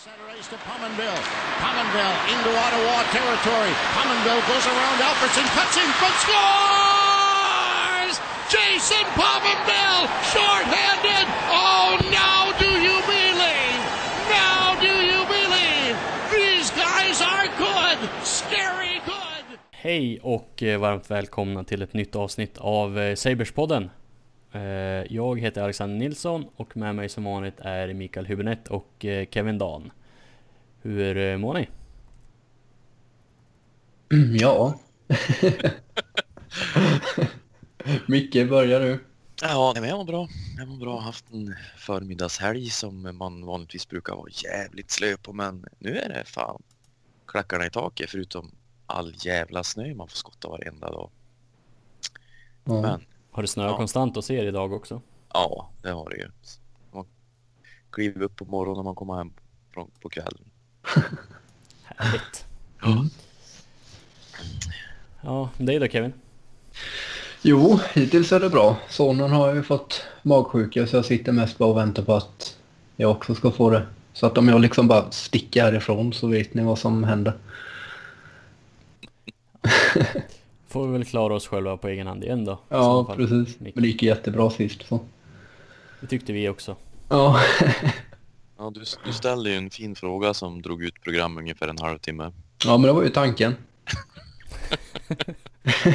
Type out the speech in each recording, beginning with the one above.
Center ice to Pominville. Pominville into Ottawa territory. Pominville goes around Alfredson, cuts in front, scores! Jason Pominville, shorthanded. Oh, now do you believe? Now do you believe? These guys are good, scary good. Hej och eh, varmt välkomna till ett nytt avsnitt av eh, Saberspodden. Eh, Jag heter Alexander Nilsson och med mig som vanligt är Mikael Hübinette och eh, Kevin Dan. Hur eh, mår ni? Mm, Ja. Micke, börjar du. Ja, nej, men jag mår bra. Jag mår bra. Jag har haft en förmiddagshelg som man vanligtvis brukar vara jävligt slö på, men nu är det fan klackarna i taket förutom all jävla snö man får skotta varenda dag. Ja. Men Har det snöat Ja. konstant hos er idag också? ja, det har det ju. Man kliver upp på morgonen och man kommer hem från, på kvällen. Härligt. Mm. Ja, dig då Kevin? Jo, hittills är det bra. Sonen har ju fått magsjuka så jag sitter mest bara och väntar på att jag också ska få det. Så att om jag liksom bara sticker härifrån så vet ni vad som händer. Får vi väl klara oss själva på egen hand igen då? Ja, fall. precis. Micke. Men det gick jättebra sist så. Det tyckte vi också. Ja. Ja, du, du ställde ju en fin fråga som drog ut programmet ungefär en halvtimme. ja, men det var ju tanken.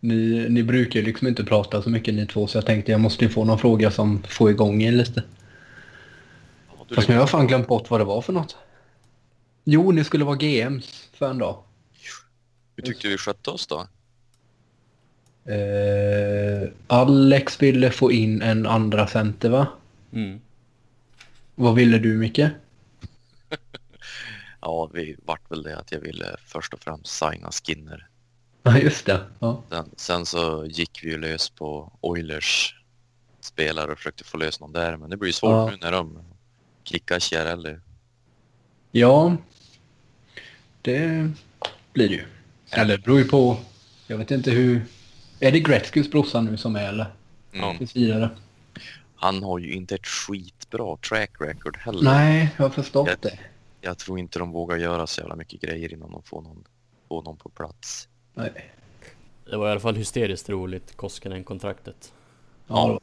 ni, ni brukar ju liksom inte prata så mycket ni två så jag tänkte jag måste ju få någon fråga som får igång er lite. Ja, Fast nu har jag fan glömt bort vad det var för något. Jo, ni skulle vara GMs för en dag. Hur tyckte vi skötte oss då? Eh, Alex ville få in en andra center va? Mm. Vad ville du Micke? Ja, vi vart väl det att jag ville först och främst signa Skinner. Ja, just det. Ja. Sen, sen så gick vi ju lös på Oilers spelare och försökte få lös någon där. Men det blir ju svårt Ja. nu när de kickar Chiarelli. ja, det blir det ju. Eller det beror ju på. Jag vet inte hur... Är det Gretzkys brorsa nu som är eller? Mm. Tills vidare. Han har ju inte ett skitbra track record heller. Nej, jag har förstått Jag- det. Jag tror inte de vågar göra så jävla mycket grejer innan de får någon, får någon på plats. Nej. Det var i alla fall hysteriskt roligt, Koskinen-kontraktet. Ja, Ja.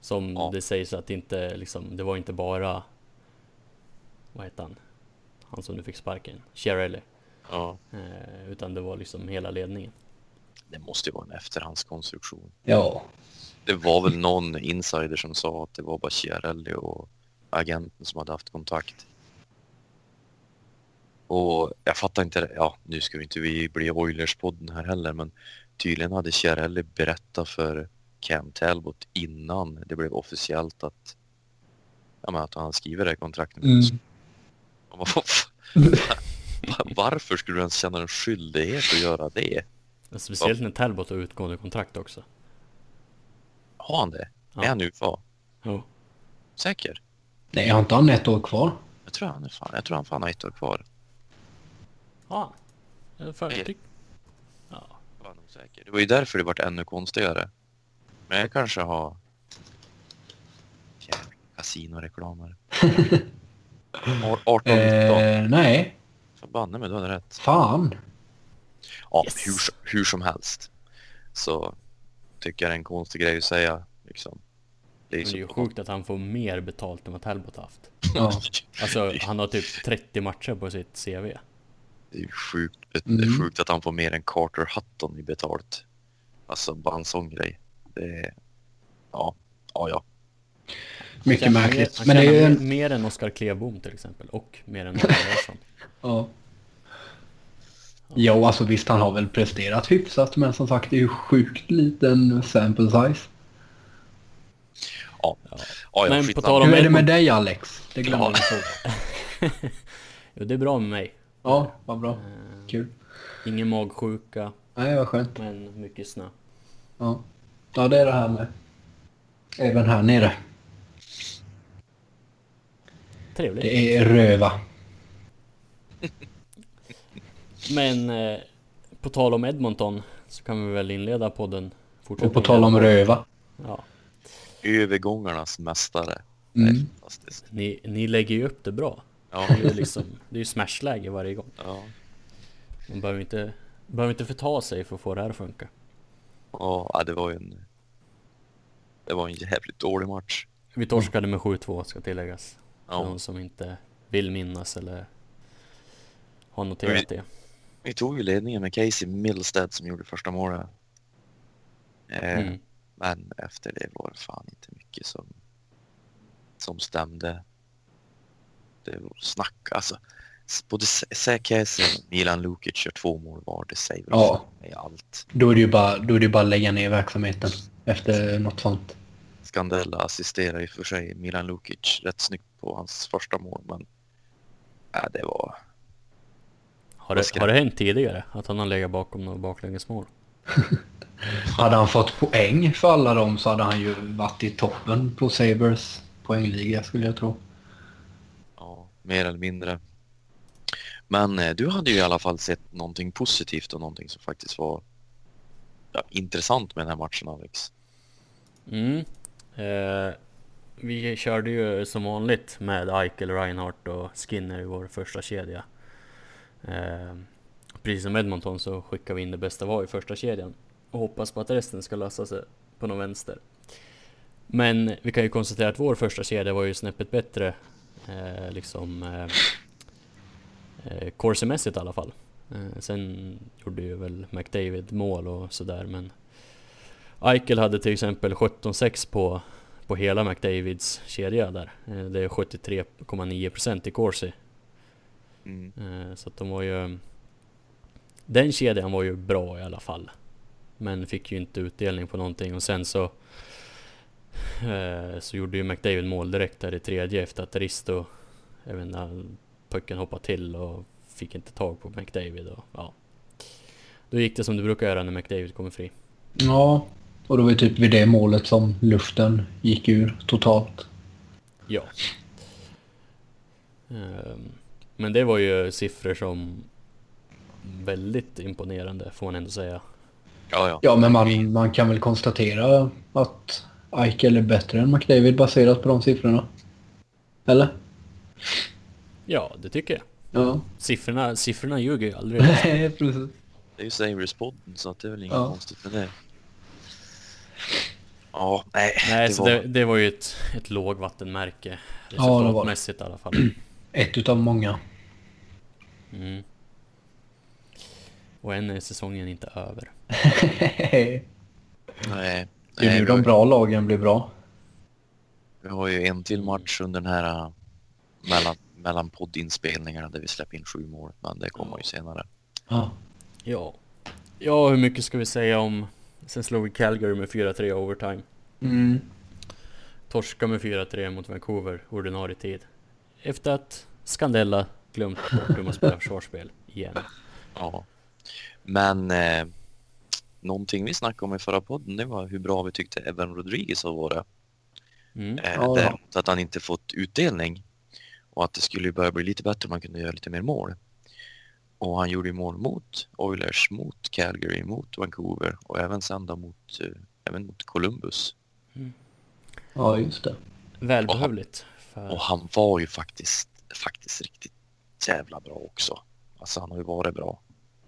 Som Ja. det sägs att inte liksom, det var inte bara Vad heter han? Han som nu fick sparken, Chiarelli Ja, eh, Utan det var liksom hela ledningen det måste ju vara en efterhandskonstruktion. ja. Det var väl någon insider som sa att det var bara Chiarelli och agenten som hade haft kontakt. Och jag fattar inte, det. ja nu ska vi inte vi bli Oilers-podden här heller men tydligen hade Chiarelli berättat för Cam Talbot innan det blev officiellt att, ja, men att han skriver det här kontraktet. Mm. Man Va- Varför skulle du ens känna en skyldighet att göra det? Speciellt när Talbot har utgående kontrakt också Har han det? Ja. Är han UFA? Jo, Säker? Nej, har inte han ett år kvar? Jag tror han, är fan, jag tror han fan har ett år kvar. ja ah, Förstyck Ja, Jag var nog säker. Det var ju därför det vart ännu konstigare. Men jag kanske har... Jävla kasinoreklamer. 18 19. Eh, nej, Förbanne mig, du hade rätt. fan. Ja, Yes. hur, hur som helst. Så tycker jag det är en konstig grej att säga. Liksom. Det är men det är ju sjukt att han får mer betalt än vad Talbot har haft Ja. Alltså han har typ 30 matcher på sitt CV Det är ju sjukt, det Mm. är sjukt att han får mer än Carter Hutton i betalt. Alltså bara en sån grej. Det är... Ja, ja, ja. Mycket Han tjänar märkligt. Mer, Men han det är ju mer, en... mer än Oskar Klebom till exempel och mer än Adam Larsson Ja. Ja, alltså visst han har väl presterat hyfsat men som sagt det är ju sjukt liten sample size. Ja, Ja. ja, ja Men på tal om- Hur är det med dig Alex? Det glömde Ja. jag fråga. Jo det är bra med mig Ja, vad bra. Eh, Kul. Ingen magsjuka, Nej, vad skönt. men mycket snö. Ja. ja, det är det här med. Även här nere. Trevligt. Det är röva. Men eh, på tal om Edmonton så kan vi väl inleda podden. Fortsätta Och på tal om röva. Ja. Övergångarnas mästare. Mm. Ni, ni lägger ju upp det bra. Ja, Det är ju liksom, det är ju smashläge varje gång. ja. Man behöver inte, behöver inte förta sig för att få det här att funka. Ja, det var ju en... Det var en jävligt dålig match. Vi torskade med 7-2 ska tilläggas. För Ja, de som inte vill minnas eller har noterat det. Vi tog ju ledningen med Casey Milstead som gjorde första målet. Eh, Mm. Men efter det var det fan inte mycket som, som stämde. Det var snack alltså. Både Säkäsen och Milan Lukic gör två mål var. Det säger Ja. allt. Då är det ju bara, då är det bara att lägga ner verksamheten efter något sånt. Skandella assisterar i och för sig Milan Lukic rätt snyggt på hans första mål men ja, det var... Har, det, har det hänt tidigare att han har legat bakom något baklängesmål? Hade han fått poäng för alla dem så hade han ju varit i toppen på Sabres poängliga skulle jag tro. Ja, mer eller mindre. Men eh, du hade ju i alla fall sett någonting positivt och någonting som faktiskt var ja, intressant med den här matchen Alex. Mm. Eh, vi körde ju som vanligt med Eichel, Reinhardt och Skinner i vår första kedja. Eh, precis som Edmonton så skickar vi in det bästa var i första kedjan och hoppas på att resten ska lösa sig på någon vänster. Men vi kan ju konstatera att vår första kedja var ju snäppet bättre, eh, liksom eh, eh, i alla fall. Eh, sen gjorde ju väl McDavid mål och sådär men Eichel hade till exempel 17-6 på, på hela McDavids kedja där. Eh, Det är 73,9% i Corsi. Mm. Eh, Så att de var ju... Den kedjan var ju bra i alla fall. Men fick ju inte utdelning på någonting och sen så... eh, Så gjorde ju McDavid mål direkt där i tredje efter att Risto... Jag vet inte, pucken hoppade till och fick inte tag på McDavid och ja. Då gick det som det brukar göra när McDavid kommer fri. Ja, och det var ju typ vid det målet som luften gick ur totalt. Ja. Ehm, Men det var ju siffror som väldigt imponerande får man ändå säga. Ja, ja. Ja, men man, man kan väl konstatera att Eichel är bättre än McDavid baserat på de siffrorna. Eller? Ja, det tycker jag. Ja. Siffrorna, siffrorna ljuger ju aldrig. Nej, precis. Det är ju Sabres-podden så att det är väl inget Ja. konstigt med det. Ja, nej. Nej, det så var... det, det var ju ett, ett lågvattenmärke. det var det. Resultatmässigt i alla fall. Ett utav många. Mm. Och än är säsongen inte över. det Nej. är nej, nu de bra lagen blir bra. vi har ju en till match under den här äh, mellan, mellan poddinspelningarna där vi släpper in sju mål. Men det kommer ju senare. Ja. Ja. Ja, hur mycket ska vi säga om... Sen slog vi Calgary med 4-3 overtime. Mm. Torska med 4-3 mot Vancouver ordinarie tid. Efter att Scandella glömt bort hur man spelar försvarsspel igen. Ja. Men eh, någonting vi snackade om i förra podden det var hur bra vi tyckte Evan Rodriguez har varit. Mm. Eh, Ja. däremot att han inte fått utdelning och att det skulle börja bli lite bättre om man kunde göra lite mer mål. Och han gjorde ju mål mot Oilers, mot Calgary, mot Vancouver och även sen då mot, eh, även mot Columbus. ja, just det. Välbehövligt. För... Och han var ju faktiskt, faktiskt riktigt jävla bra också. Alltså han har ju varit bra.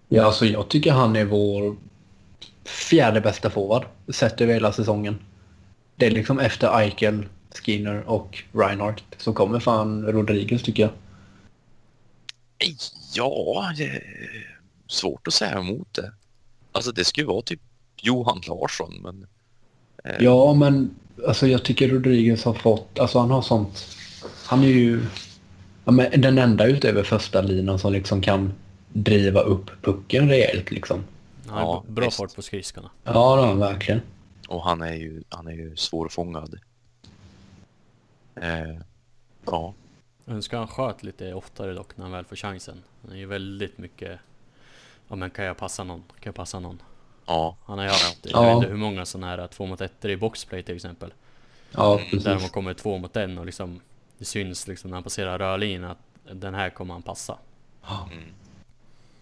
Ja, alltså jag tycker han är vår fjärde bästa forward sett över hela säsongen. Det är liksom efter Eichel, Skinner och Reinhardt så kommer fan Rodriguez tycker jag. Ja, svårt att säga emot det. Alltså det skulle vara typ Johan Larsson men eh, Ja, men alltså jag tycker Rodriguez har fått, alltså han har sånt, han är ju ja, men den enda utöver första linan som liksom kan driva upp pucken rejält liksom. Han har Ja, bra visst. fart på skridskorna. Ja, han verkligen. och han är ju, han är ju svårfångad. Eh, ja, Önskar han sköt lite oftare dock när han väl får chansen. Han är ju väldigt mycket... Ja men kan jag passa någon? Kan jag passa någon? Ja, Han har ju haft, Ja. jag vet inte hur många sådana här två mot ettor i boxplay till exempel. Ja, Mm, Där man precis. kommer två mot en och liksom Det syns liksom när han passerar rörlinjen att den här kommer han passa. mm.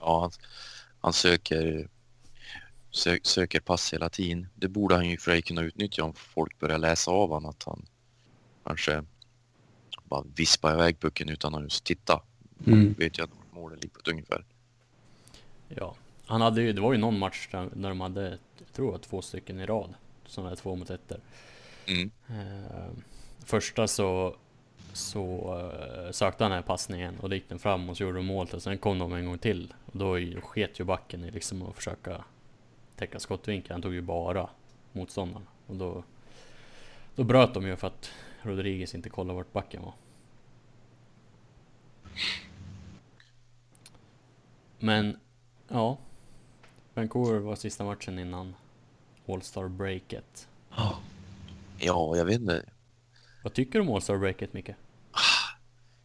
ja han, han söker, sö, söker pass hela tiden. Det borde han ju för sig kunna utnyttja om folk börjar läsa av honom att han kanske bara vispa iväg pucken utan att ens titta. Mm. Vet jag att målet ligger på ett ungefär. Ja, han hade ju, det var ju någon match där, där de hade, jag tror var två stycken i rad. Sådana här två mot ettor. Mm. Eh, första så, så eh, sökte han den här passningen och då gick den fram och så gjorde de mål och sen kom de en gång till. Och då sket ju backen i liksom att försöka täcka skottvinkeln. Han tog ju bara motståndaren. Och då, då bröt de ju för att Rodriguez inte kollade vart backen var. Men, ja. Vancouver var sista matchen innan All-Star breaket. Ja. Ja, jag vet inte. Vad tycker du om All-Star breaket Micke?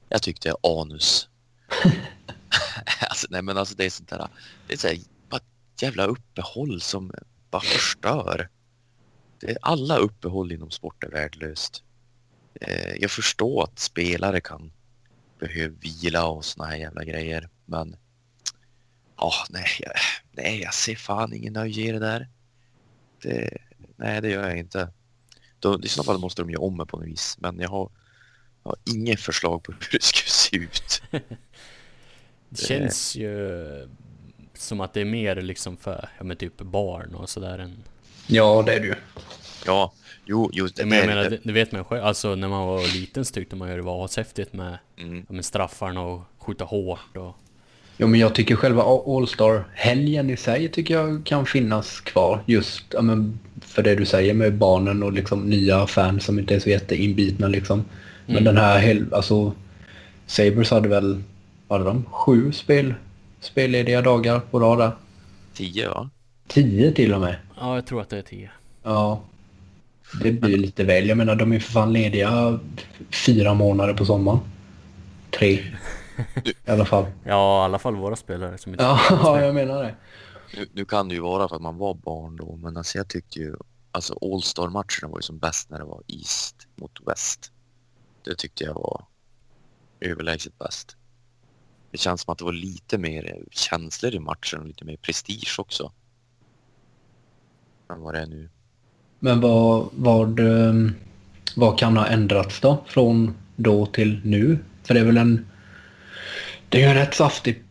Jag tyckte anus. alltså, nej men alltså det är sånt där. Det är så här, bara ett jävla uppehåll som bara förstör. Det är, alla uppehåll inom sport är värdelöst. Eh, jag förstår att spelare kan behöva vila och såna här jävla grejer. Men ja, nej, jag, nej, jag ser fan ingen nöje i det där. Det, nej, det gör jag inte. Då, I så fall måste de göra om det på något vis. Men jag har, jag har inget förslag på hur det skulle se ut. Det känns ju som att det är mer liksom för, ja men typ barn och sådär än... ja, det är det ju. Ja, jo, jo det Men jag är- menar, det, det vet man själv, alltså när man var liten så tyckte man ju det var ashäftigt med, Mm. med straffarna och skjuta hårt och... Ja, men jag tycker själva All-Star-helgen i sig tycker jag kan finnas kvar. Just ja, men för det du säger med barnen och liksom nya fans som inte är så jätteinbitna liksom. Men Mm. den här hel... Alltså, Sabres hade väl, vad hade de? Sju spel, spellediga dagar på rad där. Tio va? Tio till och med. Ja, jag tror att det är 10. Ja. Det blir lite väl. Jag menar, de är för fan lediga fyra månader på sommaren. Tre. I alla fall. Ja, i alla fall våra spelare som inte... Ja, jag menar det. Nu, nu kan det ju vara för att man var barn då, men alltså jag tyckte ju alltså All-Star-matcherna var ju som bäst när det var East mot West. Det tyckte jag var överlägset bäst. Det känns som att det var lite mer känslor i matchen och lite mer prestige också. Än vad det är nu. Men vad, vad, ehm, vad kan ha ändrats då från då till nu? För det är väl en... Det är ju en rätt saftig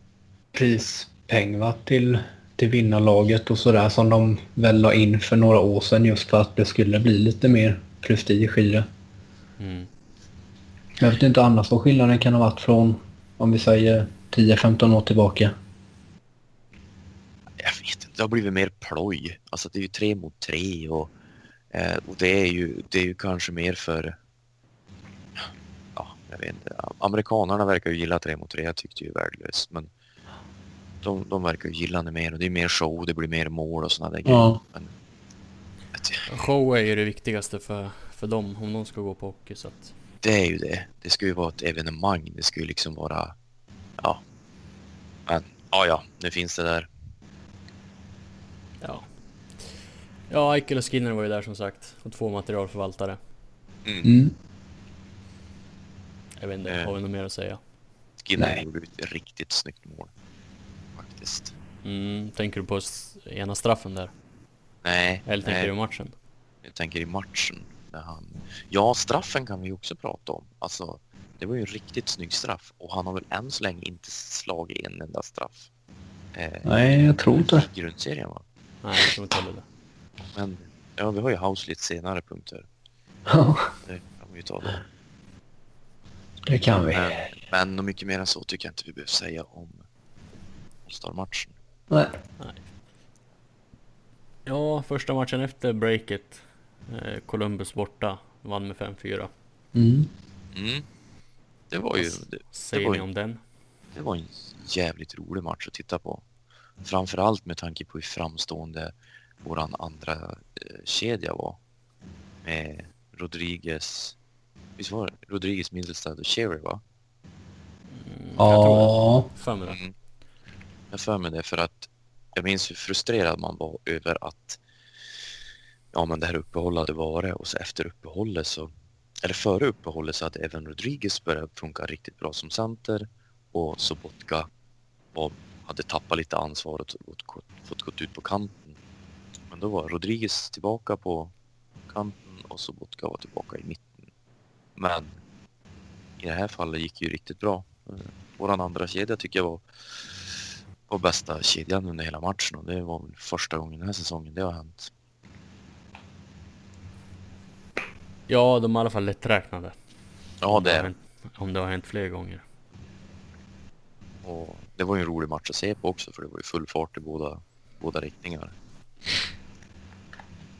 prispeng va? Till, till vinnarlaget och sådär som de väl la in för några år sedan just för att det skulle bli lite mer prestige i det. Mm. Jag vet inte annars vad skillnaden kan ha varit från om vi säger 10-15 år tillbaka. Jag vet inte, det har blivit mer ploj. Alltså det är ju tre mot tre och, eh, och det, är ju, det är ju kanske mer för... Ja, jag vet inte. Amerikanerna verkar ju gilla tre mot tre. Jag tyckte ju värdelöst. Men de, de verkar ju gilla det mer och det är mer show, det blir mer mål och sådana där grejer. Ja. Men, Show är ju det viktigaste för, för dem om de ska gå på hockey så att... det är ju det. Det ska ju vara ett evenemang. Det ska ju liksom vara... Ja. Men, ja ja, nu finns det där. Ja. Ja, Eichel och Skinner var ju där som sagt. Och två materialförvaltare. Mm. Mm. Jag vet inte, Eh. har vi något mer att säga? Skinner gjorde ett riktigt snyggt mål. Faktiskt. Mm, tänker du på ena straffen där? Nej, Eller tänker nej. du matchen? Jag tänker i matchen. När han... Ja, straffen kan vi ju också prata om. Alltså, det var ju en riktigt snygg straff och han har väl än så länge inte slagit en enda straff. Eh, Nej, jag tror inte. I grundserien va? Nej, jag tror inte heller det. Men ja, vi har ju House lite senare punkter. Ja, Det kan vi ju ta då. Det kan vi. Men, men något mycket mer än så tycker jag inte vi behöver säga om All-Star-matchen. Nej. Ja, första matchen efter breaket. Eh, Columbus borta. Vann med 5-4. Mm. Mm. Det var ju... Det, Säger var ni ju- om den? Det var en jävligt rolig match att titta på. Framförallt med tanke på hur framstående våran andra eh, kedja var. Med Rodriguez, visst var det? Rodriguez, Middlestad och Cherry va? Mm, jag tror det. Ja. För mig det. Mm. Jag för mig det för att jag minns hur frustrerad man var över att ja men det här uppehållet hade varit och så efter uppehållet så eller före uppehållet så hade även Rodriguez börjat funka riktigt bra som center och Sobotka var, hade tappat lite ansvar och fått gått ut på kanten. Men då var Rodriguez tillbaka på kanten och Sobotka var tillbaka i mitten. Men i det här fallet gick ju riktigt bra. Våran andra kedja tycker jag var, var bästa kedjan under hela matchen och det var första gången den här säsongen det har hänt. Ja, de är i alla fall lätträknade. Ja, Om det är hänt, Om det har hänt fler gånger. Och det var ju en rolig match att se på också för det var ju full fart i båda, båda riktningar.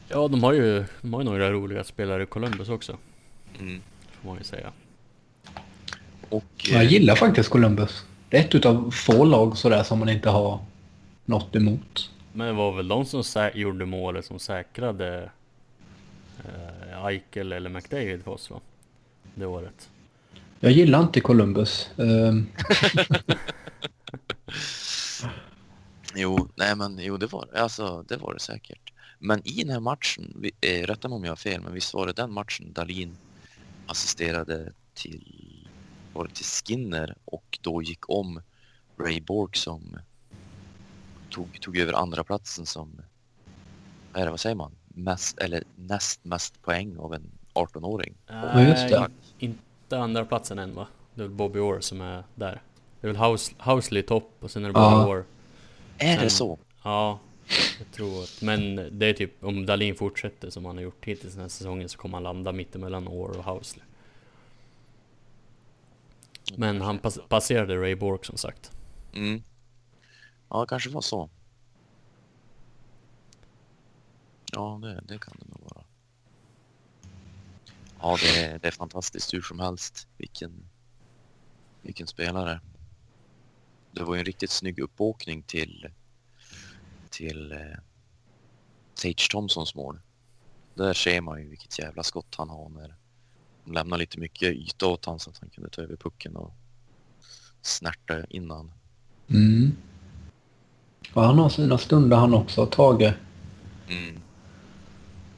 Ja, de har ju de har ju några roliga spelare i Columbus också. Mm. Får man ju säga. Och Jag eh, gillar faktiskt Columbus. Det är ett utav få lag sådär som man inte har något emot. Men det var väl de som gjorde målet som säkrade eh, Eichel eller McDavid för oss va? Det året. Jag gillar inte Columbus. Ehm, Jo, nej men jo det var det. Alltså det var det säkert. Men i den här matchen, vi- eh, rätta mig om jag har fel, men visst var det den matchen Dalin assisterade till, var det till Skinner och då gick om Ray Bork som tog, tog över andra platsen som, vad är det, vad säger man? Mest, eller näst mest poäng av en 18-åring. Ja, just det. Nej, Inte andra platsen än va? Det är väl Bobby Orr som är där. Det är väl House, Housley topp och sen är det Bobby Ja. Orr. Är Sen- det så? Ja, jag tror att, men det är typ om Dalin fortsätter som han har gjort hittills den här säsongen så kommer han landa mittemellan Orr och Housley. Men han pass, passerade Ray Bork som sagt. Mm. Ja, det kanske var så. Ja, det, det kan det nog vara. Ja, det, är- det är fantastiskt hur som helst. Vilken, vilken spelare. Det var ju en riktigt snygg uppåkning till, till eh, Tage Thompsons mål. Där ser man ju vilket jävla skott han har när de lämnar lite mycket yta åt honom så att han kunde ta över pucken och snärta innan. mm. Och han har sina stunder han också, Tage. Mm.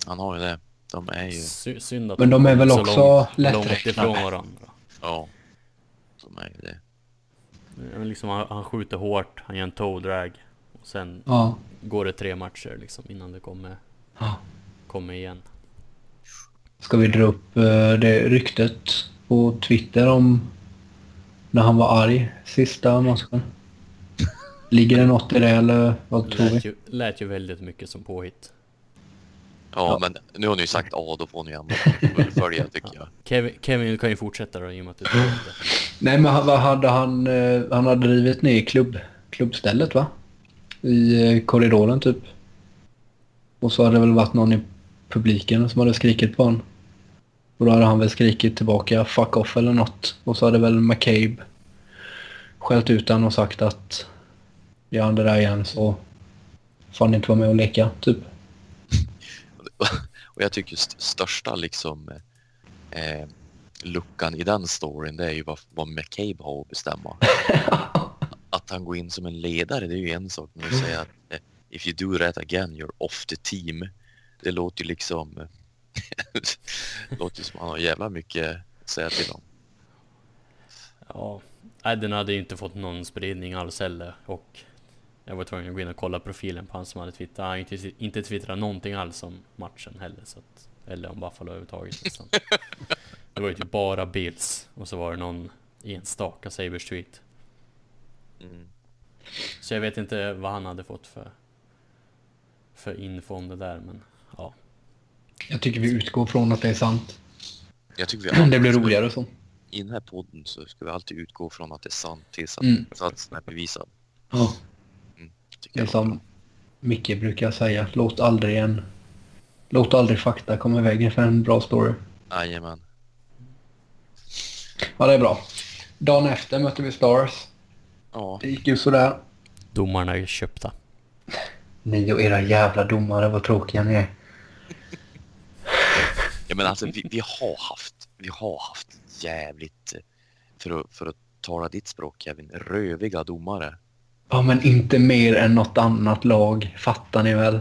Han har ju det. De är ju, Sy synd att Men de är väl så också långt, lätträknade. långt ifrån varandra. ja. De är ju det. Liksom, han, han skjuter hårt, han gör en toe drag och sen Ja. går det tre matcher liksom innan det kommer, Ja. kommer igen. Ska vi dra upp eh, det ryktet på Twitter om när han var arg sista matchen? Ligger det något i det eller vad tror Lät vi? ju, lät ju väldigt mycket som påhitt. Ja, Ja. men nu har ni ju sagt A, då får ni ändå fullfölja tycker jag. Kevin, Kevin kan ju fortsätta då i och med att du det. Nej men vad hade han? eh, Han hade drivit ner klubb, klubbstället va? I eh, korridoren typ. Och så hade det väl varit någon i publiken som hade skrikit på honom. Och då hade han väl skrikit tillbaka 'fuck off' eller något. Och så hade väl McCabe skällt ut han och sagt att gör han det där igen så får han inte vara med och leka typ. Och jag tycker st största liksom eh, luckan i den storyn det är ju vad, vad McCabe har att bestämma. Att han går in som en ledare det är ju en sak men att säga att eh, if you do that again you're off the team. Det låter ju liksom det låter ju som han har jävla mycket att säga till om. Ja, nej, den hade ju inte fått någon spridning alls heller och jag var tvungen att gå in och kolla profilen på han som hade twittrat. Han inte, inte twittrat någonting alls om matchen heller så att, eller om Buffalo överhuvudtaget nästan. Det var ju typ bara Bills och så var det någon enstaka Sabres tweet. Mm. Så jag vet inte vad han hade fått för för info om det där men ja. Jag tycker vi utgår från att det är sant. Jag tycker vi alltid Det blir roligare så. I den här podden så ska vi alltid utgå från att det är sant tills att Mm. motsatsen är bevisad. Ja. Det är jag som Micke brukar säga, låt aldrig en... Låt aldrig fakta komma i vägen för en bra story. Jajamän. Ja, det är bra. Dagen efter mötte vi Stars. Ja, Det gick ju sådär. Domarna är köpta. Ni och era jävla domare, vad tråkiga ni är. Ja, men alltså vi, vi har haft, vi har haft jävligt, för att, för att tala ditt språk Kevin, röviga domare. Ja, men inte mer än något annat lag, fattar ni väl?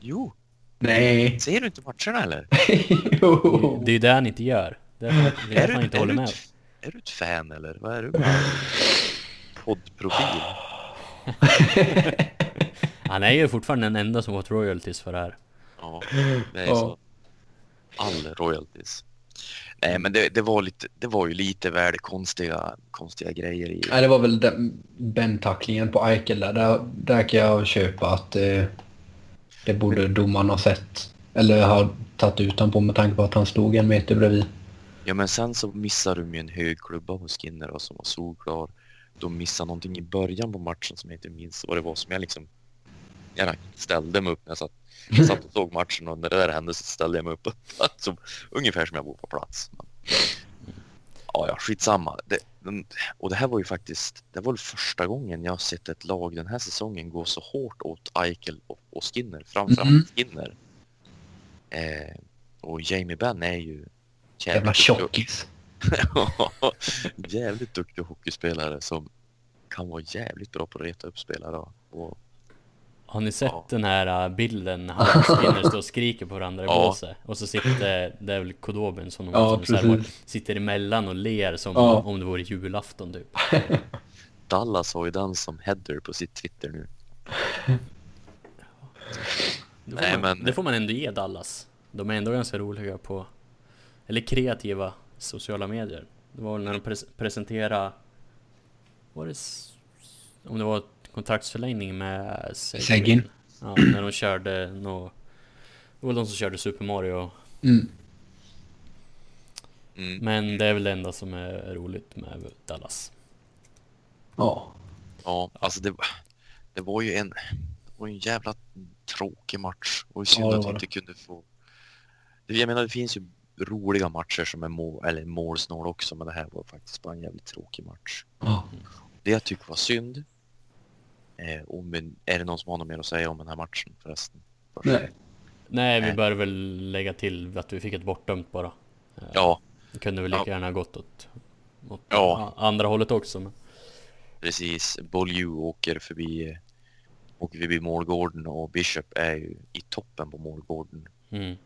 Jo, Nej. ser du inte matcherna eller? jo. Det är ju det han inte gör. Det är det är han inte håller med. ett, är du ett fan eller vad är du? Poddprofil? Han är ju fortfarande den enda som fått royalties för det här. Ja, det är Ja. så. All royalties. Nej, men det, det, var lite, det var ju lite väl konstiga, konstiga grejer i. Nej, det var väl Ben-tacklingen på Eichel där. där. Där kan jag köpa att eh, det borde domaren ha sett. Eller ha tagit ut honom på med tanke på att han stod en meter bredvid. Ja, men sen så missade de ju en hög klubba på Skinner och som var solklar. De missade någonting i början på matchen som jag inte minns vad det var som jag liksom... Jag ställde mig upp när jag satt, jag satt och såg matchen och när det där hände så ställde jag mig upp. Alltså, ungefär som jag bor på plats. Men, ja, ja, skitsamma. Det, den, och det här var ju faktiskt, det var första gången jag har sett ett lag den här säsongen gå så hårt åt Eichel och, och Skinner, framförallt Mhm. Skinner. Eh, och Jamie Benn är ju Jävla tjockis. jävligt duktig hockeyspelare som kan vara jävligt bra på att reta upp spelare. Och, Har ni sett Ja. den här äh, bilden när han står och skriker på varandra i Ja. båset? Och så sitter, det är väl Kodobin som, Ja, som så här sitter emellan och ler som Ja. om det vore julafton typ. Dallas har ju den som header på sitt Twitter nu. Det får, Nej, man, men- det får man ändå ge Dallas. De är ändå ganska roliga på, eller kreativa sociala medier. Det var väl när de pres presenterade, var det, om det var kontraktsförlängning med. Seguin. Ja, när de körde nå det var de som körde Super Mario. Mm. Mm. Men det är väl det enda som är roligt med Dallas. Ja. Ja, alltså det, det var ju en, det var ju en jävla tråkig match. Och synd Ja, att vi inte kunde få... Jag menar det finns ju roliga matcher som är mål, eller målsnål också men det här var faktiskt bara en jävligt tråkig match. ja. Det jag tycker var synd. Eh, och men, är det någon som har något mer att säga om den här matchen förresten? Först. Nej. Nej, vi bör väl lägga till att vi fick ett bortdömt bara. Eh, Ja, Det kunde väl lika Ja. gärna gått åt, åt Ja. andra hållet också. Men... precis. Bolju åker förbi, åker förbi målgården och Bishop är ju i toppen på målgården. Mm.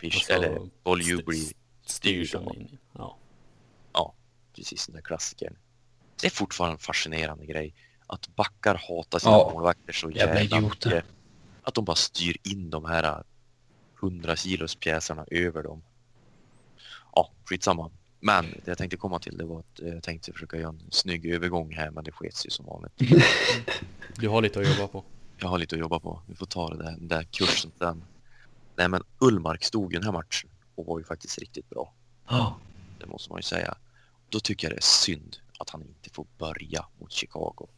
Bish, Och så eller st- blir Styrs in i. Ja. precis den där klassikern. Det är fortfarande en fascinerande grej att backar hatar sina Ja. målvakter så Jävla mycket. Att de bara styr in de här 100 kilos pjäserna över dem. Ja, skitsamma. Men det jag tänkte komma till det var att eh, jag tänkte försöka göra en snygg övergång här men det skets ju som vanligt. Du har lite att jobba på. Jag har lite att jobba på. Vi får ta det där, den där kursen sen. Nej men Ullmark stod i den här matchen och var ju faktiskt riktigt bra. Ja. Det måste man ju säga. Då tycker jag det är synd att han inte får börja mot Chicago.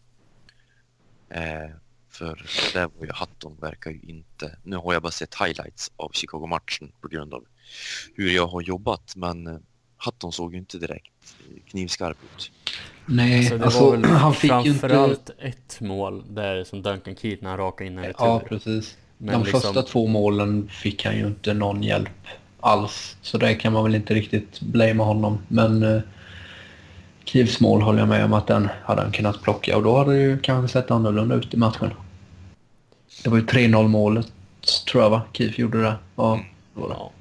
Eh, för där var ju Hatton verkar ju inte... Nu har jag bara sett highlights av Chicago-matchen på grund av hur jag har jobbat. Men eh, Hatton såg ju inte direkt knivskarp ut. Nej, det alltså var väl han fick ju inte... framförallt ett mål där som Duncan Keith när han rakade in en retur. Ja, precis. Men De liksom- första två målen fick han ju inte någon hjälp alls. Så där kan man väl inte riktigt blamea honom. Men eh, Kivs mål håller jag med om att den hade han kunnat plocka och då hade det ju kanske sett annorlunda ut i matchen. Det var ju 3-0 målet tror jag va? Kiev gjorde det. Ja, det var det. Ja.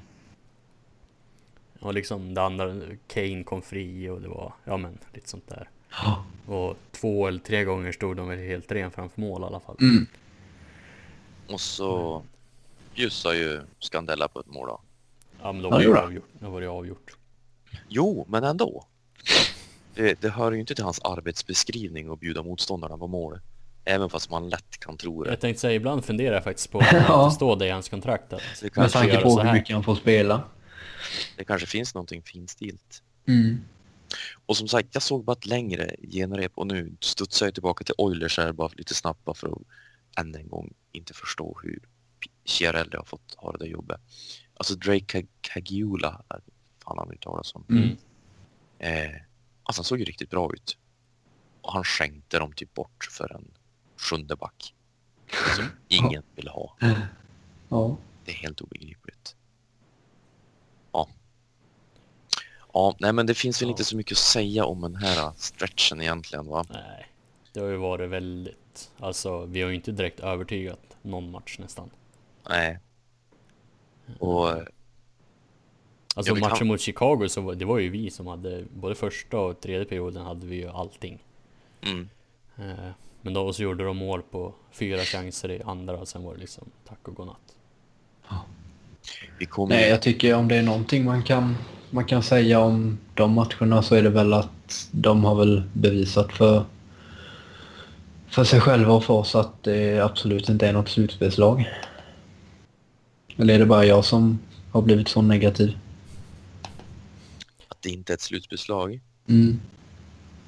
Och liksom det andra, Kane kom fri och det var, ja men lite sånt där. Ja. Och två eller tre gånger stod de väl helt ren framför mål i alla fall. Mm. Och så bjussar ju Scandella på ett mål då. Ja men då Ja, var det avgjort. Då var det avgjort. Jo, men ändå. Det, det hör ju inte till hans arbetsbeskrivning att bjuda motståndarna på mål. Även fast man lätt kan tro det. Jag tänkte säga, ibland funderar jag faktiskt på Ja. att det står det i hans kontrakt att Det Med tanke på hur mycket han får spela. det kanske finns någonting finstilt. Mm. Och som sagt, jag såg bara ett längre genrep och nu studsar jag tillbaka till Oilers här bara lite snabbt bara för att än en gång inte förstå hur Chiarelli har fått ha det där jobbet. Alltså Drake Kagula, är- fan han uttalar som. Mm. Eh, alltså han såg ju riktigt bra ut. Och han skänkte dem typ bort för en sjunde back. Som ingen vill ha. Ja. Det är helt obegripligt. Ja. Ja, nej men det finns väl Ja. inte så mycket att säga om den här stretchen egentligen va? nej. Det har ju varit väldigt, alltså vi har ju inte direkt övertygat någon match nästan. Nej. Och Alltså Ja, vi kan- matchen mot Chicago så var, det var ju vi som hade, både första och tredje perioden hade vi ju allting. mm, Eh, Men då så gjorde de mål på fyra chanser i andra och sen var det liksom tack och godnatt. kommer Nej, jag tycker om det är någonting man kan man kan säga om de matcherna så är det väl att de har väl bevisat för, för sig själva och för oss att det absolut inte är något slutspelslag. Eller är det bara jag som har blivit så negativ? Att det inte är ett slutspelslag. Mm.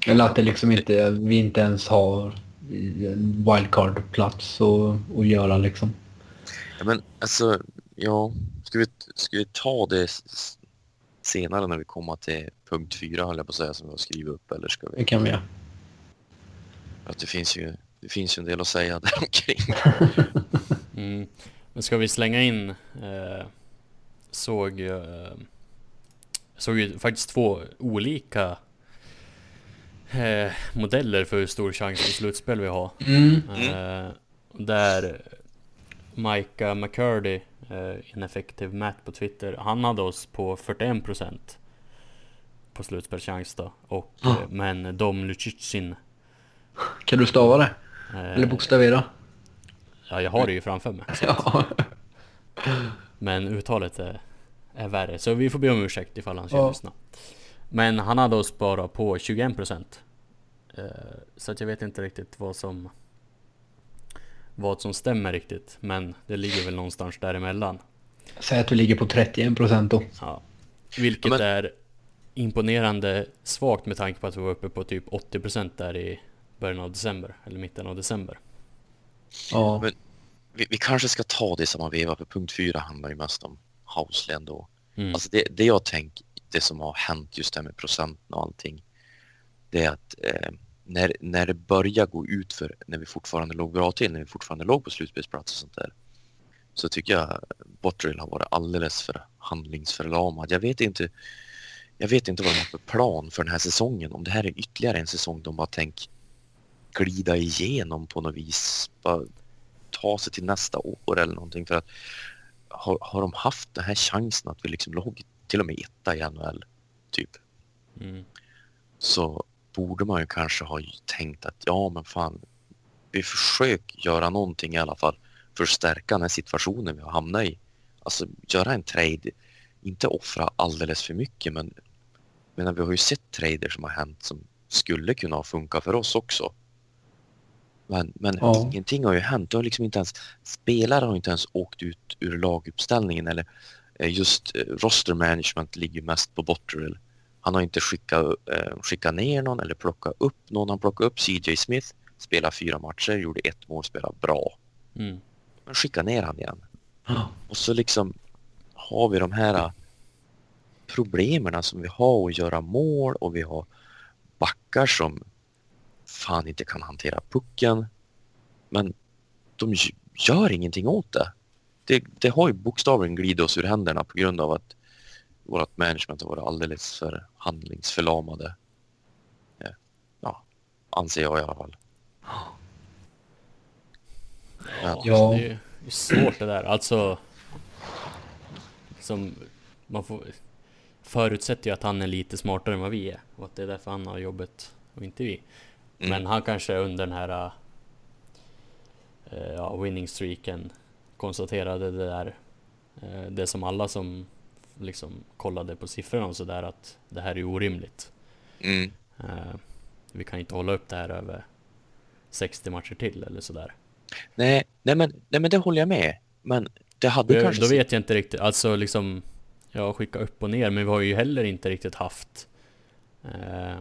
Eller att det liksom inte, vi inte ens har en wildcard-plats att, att göra liksom. Ja, men alltså, ja, ska vi, ska vi ta det senare när vi kommer till punkt fyra, höll jag på att säga, som vi har skrivit upp, eller ska vi? Det kan vi göra. Att det finns ju, det finns ju en del att säga där omkring. Mm. Men ska vi slänga in eh, såg eh, såg ju faktiskt två olika eh, modeller för hur stor chans på slutspel vi har. Mm. Eh, där Micah McCurdy, eh, ineffektiv Matt på Twitter, han hade oss på 41% på slutspelschans då. Och, eh, men Dom Lucic Kan du stava det? eh, Eller bokstavera? Ja, jag har det ju framför mig. Ja. Men uttalet är, är värre, så vi får be om ursäkt ifall han skulle Ja. lyssna. Men han hade oss bara på 21% eh, Så att jag vet inte riktigt vad som Vad som stämmer riktigt Men det ligger väl någonstans däremellan Säg att vi ligger på 31 procent då. ja. Vilket Men- är imponerande svagt med tanke på att vi var uppe på typ 80% där i början av december Eller mitten av december Ja. Men- Vi, vi kanske ska ta det i samma veva, för punkt fyra handlar ju mest om Housley då. mm. Alltså det, det jag tänker, det som har hänt just det här med procenten och allting, det är att eh, när, när det börjar gå ut för när vi fortfarande låg bra till, när vi fortfarande låg på slutspelsplats och sånt där, så tycker jag Botterill har varit alldeles för handlingsförlamad. Jag vet inte, jag vet inte vad de har för plan för den här säsongen. Om det här är ytterligare en säsong de bara tänker glida igenom på något vis, bara ta sig till nästa år eller någonting för att har, har de haft den här chansen att vi liksom låg till och med etta i NHL typ Mm. så borde man ju kanske ha tänkt att ja men fan vi försöker göra någonting i alla fall för att stärka den här situationen vi har hamnat i. Alltså göra en trade, inte offra alldeles för mycket men, men vi har ju sett trader som har hänt som skulle kunna funka för oss också. Men, men Ja. ingenting har ju hänt. Det har liksom inte ens, spelare har inte ens åkt ut ur laguppställningen eller eh, just eh, roster management ligger mest på Botterill. Han har inte skickat, eh, skickat ner någon eller plockat upp någon. Han plockade upp CJ Smith, spelade fyra matcher, gjorde ett mål, spelade bra. Mm. Men skicka ner han igen. Ja. Och så liksom har vi de här problemen som vi har att göra mål och vi har backar som fan inte kan hantera pucken. Men de gör ingenting åt det. Det, det har ju bokstavligen glidit oss ur händerna på grund av att vårt management har varit alldeles för handlingsförlamade. Eh, Ja, anser jag i alla fall. Ja, Ja. det är ju det är svårt det där. Alltså... Som... Man får... Förutsätter ju att han är lite smartare än vad vi är. Och att det är därför han har jobbet och inte vi. Mm. Men han kanske under den här... eh, ja, winning streaken konstaterade det där. eh, det som alla som liksom kollade på siffrorna och sådär att det här är orimligt. Mm. Eh, vi kan inte hålla upp det här över 60 matcher till eller sådär. Nej, nej, men, nej men det håller jag med. Men det hade Då, kanske... då vet jag inte riktigt, alltså liksom Jag skickar upp och ner men vi har ju heller inte riktigt haft eh,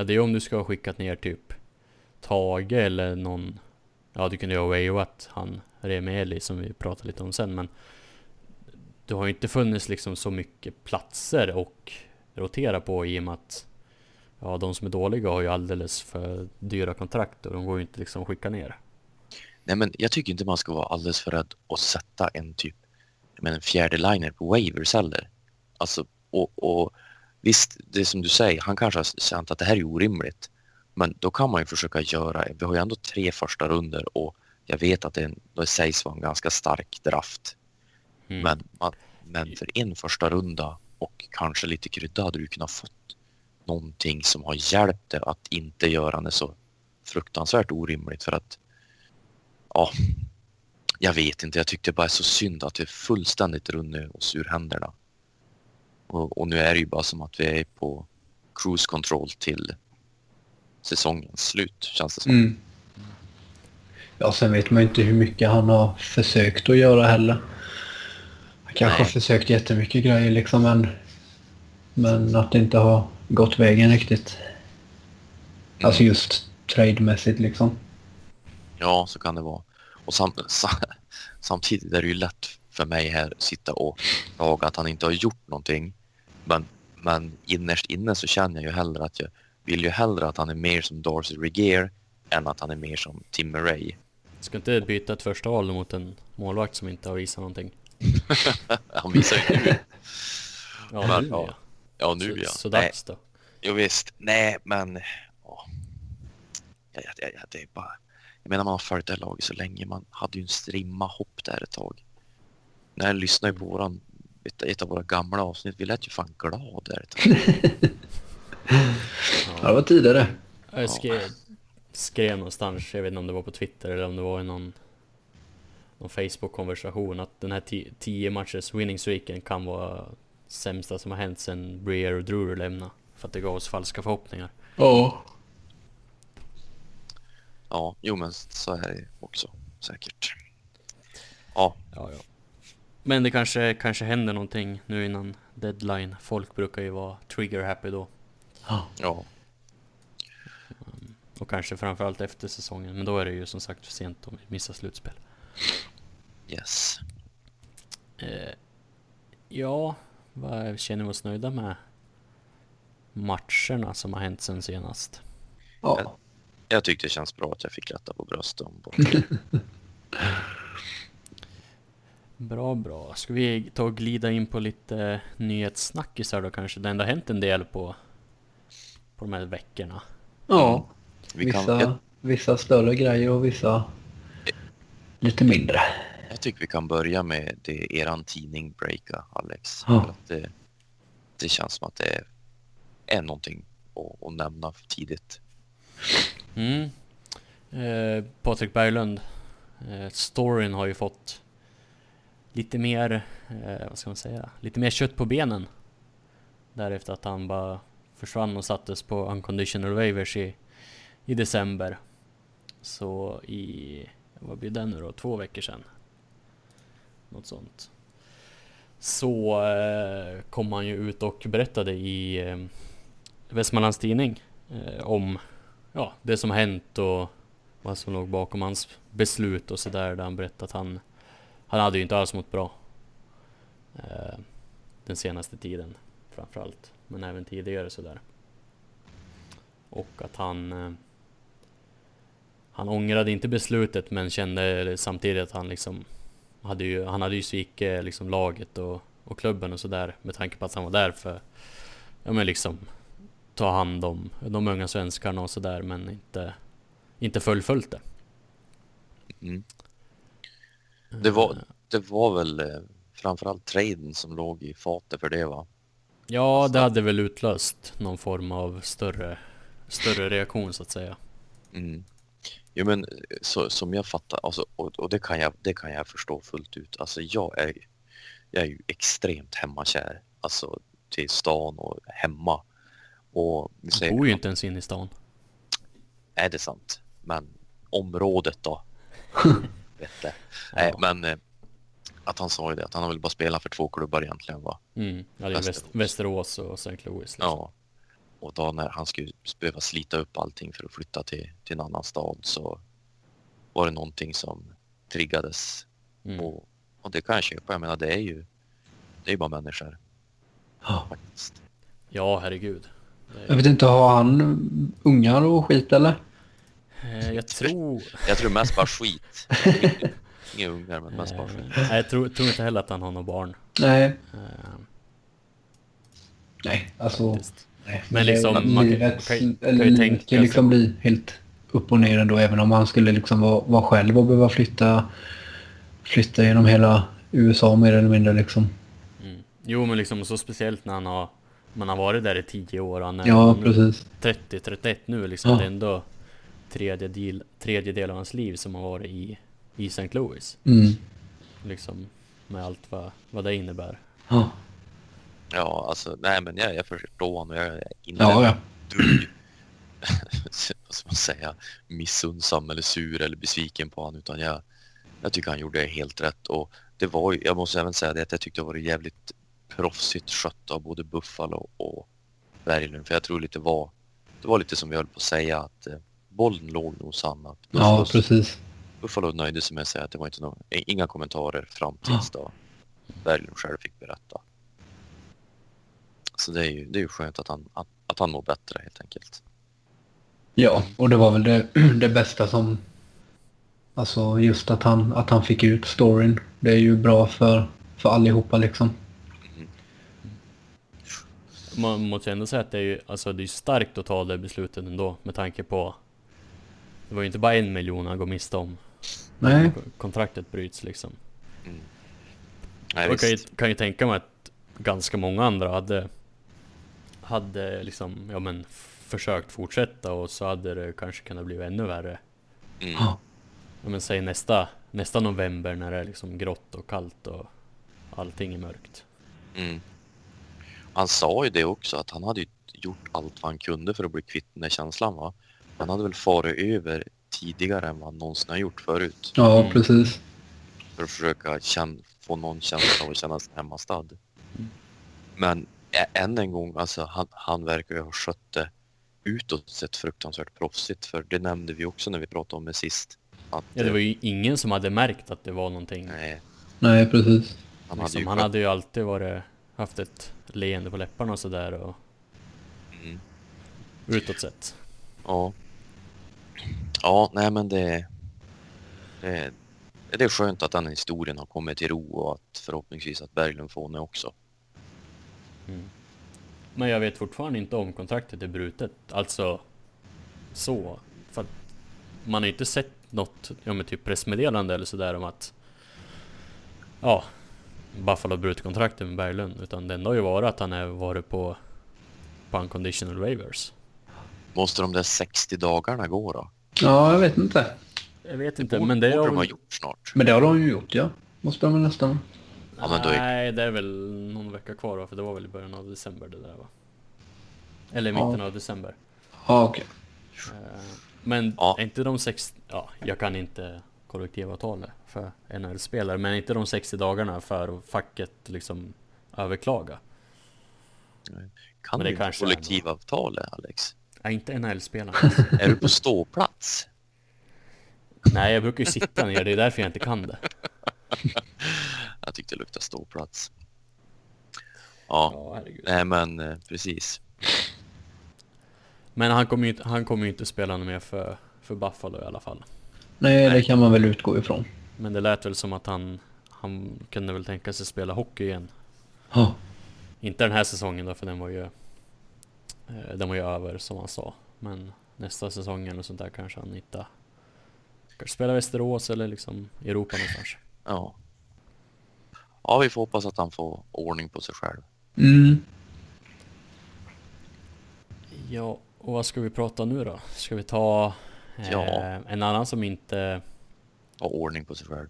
Ja det är om du ska ha skickat ner typ Tage eller någon Ja du kunde ju ha wavat han Remi som vi pratade lite om sen men Det har ju inte funnits liksom så mycket platser och rotera på i och med att Ja de som är dåliga har ju alldeles för dyra kontrakt och de går ju inte liksom att skicka ner Nej, men jag tycker inte man ska vara alldeles för rädd att sätta en typ, Men en fjärde liner på waivers heller. Alltså, och, och visst, det är som du säger, han kanske har känt att det här är orimligt. Men då kan man ju försöka göra, vi har ju ändå tre första runder och jag vet att det, en- det sägs vara en ganska stark draft. Mm. Men, man, men för en första runda och kanske lite krydda hade du kunnat fått någonting som har hjälpt dig att inte göra det så fruktansvärt orimligt för att ja, jag vet inte. Jag tyckte bara så synd att det fullständigt runnit oss ur händerna. Och, och nu är det ju bara som att vi är på cruise control till säsongens slut känns det som. Mm. Ja, sen vet man ju inte hur mycket han har försökt att göra heller. Han kanske Nej. har försökt jättemycket grejer liksom men, men att det inte har gått vägen riktigt. Alltså just trademässigt liksom. Ja, så kan det vara. Och sam sa samtidigt är det ju lätt för mig här att sitta och klaga att han inte har gjort någonting. Men, men innerst inne så känner jag ju hellre att jag vill ju hellre att han är mer som Darcy Regier än att han är mer som Tim Murray. Ska inte byta ett första val mot en målvakt som inte har visat någonting? Han visar ju nu. Ja, Men, nu ja. ja. Nu så, ja. Så dags då. jo, visst. Nej, men... Ja. Ja, ja, ja, det är bara... Jag menar man har följt det här laget så länge. Man hade ju en strimma hopp där ett tag. När jag lyssnade på våran, ett, ett av våra gamla avsnitt, vi lät ju fan glad där. Ja, det var tidigare. Jag skrev, skrev någonstans, jag vet inte om det var på Twitter eller om det var i någon, någon Facebook-konversation att den här 10 matchers winning streaken kan vara sämsta som har hänt sen Breer och Drury lämnade. För att det gav oss falska förhoppningar. Ja. Ja, jo men så är det också säkert. Ja, Ja, ja. Men det kanske, kanske händer någonting nu innan deadline. Folk brukar ju vara trigger happy då. ja, Och kanske framförallt efter säsongen. Men då är det ju som sagt för sent om vi missar slutspel. yes. Eh, ja, vad känner vi oss nöjda med matcherna som har hänt sen senast? Ja. Jag tyckte det känns bra att jag fick lätta på bröstet om. Bra, bra. Ska vi ta och glida in på lite nyhetssnackisar då kanske? Det ändå har hänt en del på, på de här veckorna. ja. Vi kan, Vissa, jag, vissa större grejer och vissa lite mindre. jag tycker vi kan börja med det eran tidning breaka, Alex. Ja. Det, det känns som att det är, är någonting att, att nämna för tidigt. Mm. Eh, Patrik Berglund. Eh, storyn har ju fått lite mer, eh, vad ska man säga, lite mer kött på benen. Därefter att han bara försvann och sattes på unconditional waivers i, i december. Så i, vad blir det nu då, två veckor sedan. Något sånt. Så eh, kom han ju ut och berättade i eh, Västmanlands Tidning eh, om ja, det som hänt och vad som låg bakom hans beslut och sådär. Där han berättade att han, han hade ju inte alls mått bra. Eh, den senaste tiden framförallt. Men även tidigare sådär. Och att han... Eh, han ångrade inte beslutet men kände samtidigt att han liksom... Hade ju, han hade ju svikit eh, liksom laget och, och klubben och sådär med tanke på att han var där för... Ja men liksom ta hand om de unga svenskarna och sådär men inte, inte fullföljt det. Mm. Det var, det var väl eh, framförallt traden som låg i fatet för det va? Ja, det hade väl utlöst någon form av större, större reaktion så att säga. Mm. Jo men eh, så, som jag fattar, alltså, och, och det, kan jag, det kan jag förstå fullt ut. Alltså jag är, jag är ju extremt hemmakär. Alltså till stan och hemma. Och vi säger, bor ju inte ens inne i stan. är det sant? Men området då? Vet det. Nej, Ja. men eh, att han sa ju det, att han har väl bara spelat för två klubbar egentligen va? Mm, ja, det är Väst, Västerås och St. Louis. Liksom. Ja. Och då när han skulle behöva slita upp allting för att flytta till, till en annan stad så var det någonting som triggades. Mm. Och, och det kan jag köpa. Jag menar det är ju det är bara människor Ja. faktiskt. Ja, herregud. Det Jag vet inte, har han ungar och skit eller? Eh, jag tror... Jag tror mest bara skit. Inga ungar men mest bara Eh, skit. nej, jag tror, tror inte heller att han har några barn. Nej. Eh, Nej, alltså. Nej. Men liksom, man kan- livet, man kan- kan eller ju livet tänka kan liksom bli helt upp och ner ändå. Även om han skulle liksom vara, vara själv och behöva flytta, flytta genom hela USA mer eller mindre liksom. Mm. Jo, men liksom så speciellt när han har... Man har varit där i tio år och han är Ja, nu precis. 30-31 nu liksom. Ja. Det är ändå tredje del, tredje del av hans liv som har varit i, i St. Louis. Mm. Liksom med allt vad, vad det innebär. Ja. Ja, alltså nej men jag, jag förstår honom. Jag är inte Ja, ja. dugg, vad ska man säga, missunnsam eller sur eller besviken på honom utan jag, jag tycker han gjorde helt rätt och det var ju, jag måste även säga det att jag tyckte det var jävligt proffsigt skött av både Buffalo och Berglund för jag tror lite var, det var lite som vi höll på att säga att eh, bollen låg nog. Att Ja, precis. Buffalo nöjde sig med att säga att det var inte någon, inga kommentarer fram tills då Berglund själv fick berätta. Så det är ju, det är ju skönt att han, att, att han mår bättre helt enkelt. Ja, och det var väl det, det bästa som... Alltså just att han, att han fick ut storyn. Det är ju bra för, för allihopa liksom. Man måste ändå säga att det är ju, alltså det är ju starkt att ta det beslutet ändå med tanke på Det var ju inte bara en miljon han går miste om Nej, Kontraktet bryts liksom Nej, Jag kan ju, kan ju tänka mig att ganska många andra hade Hade liksom, ja men Försökt fortsätta och så hade det kanske kunnat bli ännu värre Mm. Ja. Men säg nästa, nästa november när det är liksom grått och kallt och Allting är mörkt Mm. Han sa ju det också att han hade gjort allt vad han kunde för att bli kvitt den där känslan va. Han hade väl farit över tidigare än vad han någonsin har gjort förut. ja Mm. precis. För att försöka känn, få någon känsla av att känna sig hemmastad. Mm. Men än en gång, alltså han, han verkar ju ha skött det utåt sett fruktansvärt proffsigt. För det nämnde vi också när vi pratade om det sist. Att, Ja det var ju ingen som hade märkt att det var någonting Nej, Nej, precis. han hade liksom, ju Han hade ju alltid varit Haft ett leende på läpparna och sådär och Mm. Utåt sett Ja. Ja, nej men det, det... Det är skönt att den historien har kommit till ro och att förhoppningsvis att Berglund får det också. Mm. Men jag vet fortfarande inte om kontraktet är brutet. Alltså så. För att man har ju inte sett något, ja men typ pressmeddelande eller sådär om att Ja Buffalo har brutit kontraktet med Berglund. Utan det enda har ju varit att han har varit på På unconditional waivers. Måste de där 60 dagarna gå då? Ja, jag vet inte. Jag vet inte borde, men det borde har de ha gjort snart. Men det har de ju gjort, ja. Måste de nästan. Ja, men då är- Nej det är väl någon vecka kvar va? För det var väl i början av december det där va? Eller i mitten Ja. av december. Ja, okej. Eh, Men Ja. är inte de 60... Ja, jag kan inte kollektivavtalet för NHL-spelare, men är inte de 60 dagarna för facket liksom överklaga? Kan Men det du kanske är kollektivavtalet Alex? Nej, inte NHL-spelarna. Är du på ståplats? Nej, jag brukar ju sitta ner, det är därför jag inte kan det. Jag tyckte det luktade ståplats. Ja, Ja, nej men eh, precis. Men han kommer ju inte, han kommer ju inte spela något mer för, för Buffalo i alla fall. Nej, det kan man väl utgå ifrån. Men det lät väl som att han, han kunde väl tänka sig spela hockey igen. Ja. Inte den här säsongen då, för den var ju Den var ju över som han sa. Men nästa säsong eller sånt där kanske han hittar Kanske spela Västerås eller liksom Europa någonstans. Ja. Ja, vi får hoppas att han får ordning på sig själv. Mm. Ja, och vad ska vi prata nu då? Ska vi ta eh, Ja. en annan som inte Och ordning på sig själv.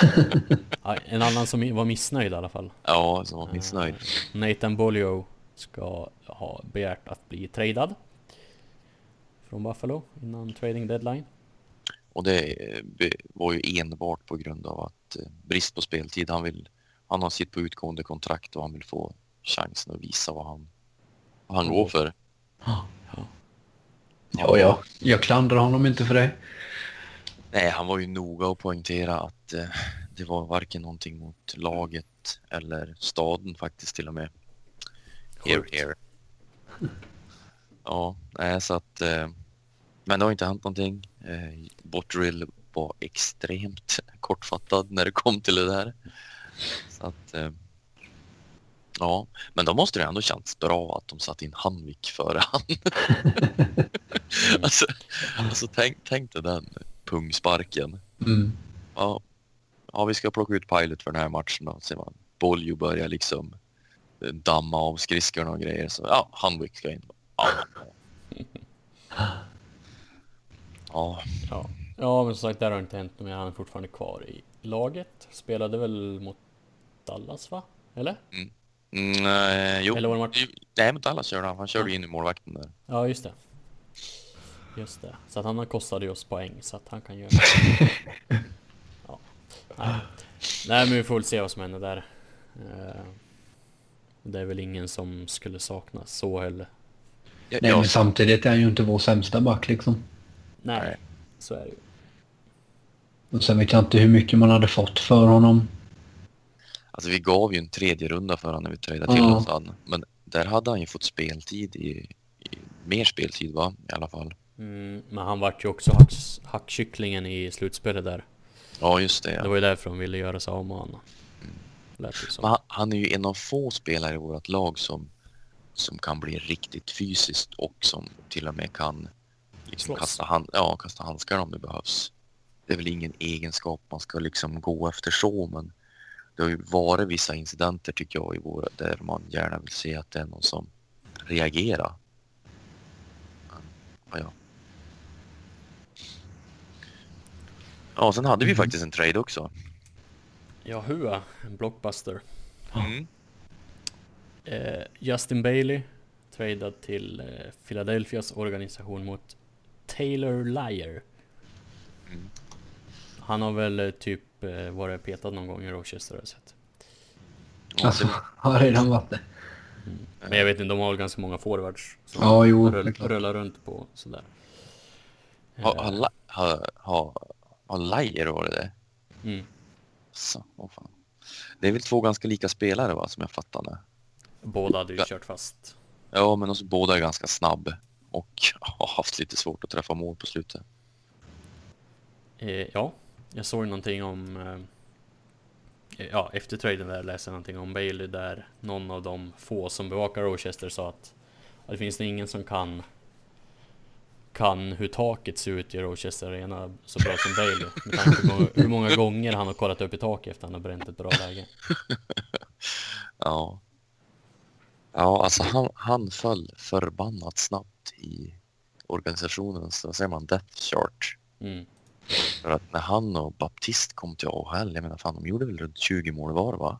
ja, En annan som var missnöjd i alla fall. Ja, som var missnöjd. Eh, Nathan Bolio ska ha begärt att bli tradad från Buffalo innan trading deadline. Och det var ju enbart på grund av att eh, brist på speltid. Han, vill, han har sitt på utgående kontrakt och han vill få chansen att visa vad han, vad han går för. Ja, ja. Jag klandrar honom inte för det. Nej, han var ju noga att poängtera att eh, det var varken någonting mot laget eller staden faktiskt till och med. Here, here. Ja, nej, så att... Eh, men det har inte hänt någonting. Eh, Botterill var extremt kortfattad när det kom till det där. Så att... Eh, ja, men då måste det ändå känts bra att de satt in Hanvik före han. alltså, alltså tänk, tänk dig den pungsparken. Mm. Ja, ja, vi ska plocka ut Pilot för den här matchen då. Ser man. Boljo börjar liksom damma av skridskorna och grejer. Så ja, Hanwick ska in. Ja. Ja, Ja. ja, men som sagt, där har inte hänt något mer. Han är fortfarande kvar i laget. Spelade väl mot Dallas, va? Eller? Mm, eh, jo. Eller var det? Jo, Nej, men Dallas körde han. Han körde in i målvakten där. Ja, just det. Just det. Så att han har kostade ju oss poäng så att han kan göra ja. Nej. Nej, men vi får väl se vad som händer där. Eh, Det är väl ingen som skulle saknas så heller. Ja, Nej, ja, men samtidigt är han ju inte vår sämsta back liksom. Nej, så är det ju. Och sen vet jag inte hur mycket man hade fått för honom. Alltså vi gav ju en tredje runda för honom när vi tradade till Ja. oss han. Men där hade han ju fått speltid i, i mer speltid va? I alla fall. Mm, men han vart ju också hacks, hackkycklingen i slutspelet där. Ja just det. Det Ja. var ju därför de ville göra sig av med honom. Lät det som. han, är ju en av få spelare i vårt lag som, som kan bli riktigt fysiskt och som till och med kan liksom kasta, hand, ja, kasta handskar om det behövs. Det är väl ingen egenskap man ska liksom gå efter så men det har ju varit vissa incidenter tycker jag i våra, där man gärna vill se att det är någon som reagerar. Men, Ja, ja. Sen hade vi Mhm. faktiskt en trade också. Hua, en blockbuster. Mm. Eh, Justin Bailey tradad till eh, Philadelphias organisation mot Taylor Lyer. Mm. Han har väl eh, typ varit petad någon gång i Rochester har jag sett. Alltså, det- har redan varit det. Men jag vet inte, de har väl ganska många forwards som Ja, jo, rull, rullar runt på sådär. Har, har, har, har, har Lajer varit det? mm. Så, åh fan. Det är väl två ganska lika spelare va, som jag fattar det. Båda hade ju kört fast. Ja, men också båda är ganska snabb och har haft lite svårt att träffa mål på slutet. Eh, ja, jag såg någonting om... Eh, ja, efter traden där läste jag någonting om Bailey där någon av de få som bevakar Rochester sa att det finns nog ingen som kan kan hur taket ser ut i Rochester Arena så bra som Bailey. Med tanke på hur många gånger han har kollat upp i taket efter att han har bränt ett bra läge. Ja. Ja, alltså han, han föll förbannat snabbt i organisationen, så säger man death chart. Mm. För att när han och Baptist kom till AHL, jag menar fan de gjorde väl runt 20 mål var va?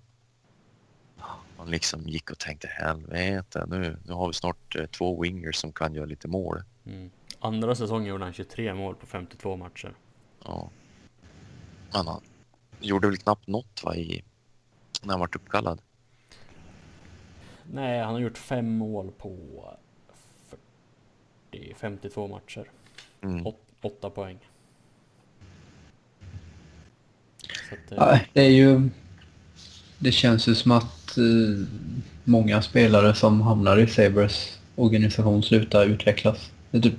Man liksom gick och tänkte helvete nu, nu har vi snart eh, två wingers som kan göra lite mål. Mm. Andra säsongen gjorde han 23 mål på 52 matcher. Ja. Men han gjorde väl knappt något va i, när han vart uppkallad. Nej, han har gjort fem mål på 40, 52 matcher. Mm. Åt, åtta poäng. Så att, eh, Nej, det är ju... Det känns ju som att eh, många spelare som hamnar i Sabres organisation slutar utvecklas. Det är typ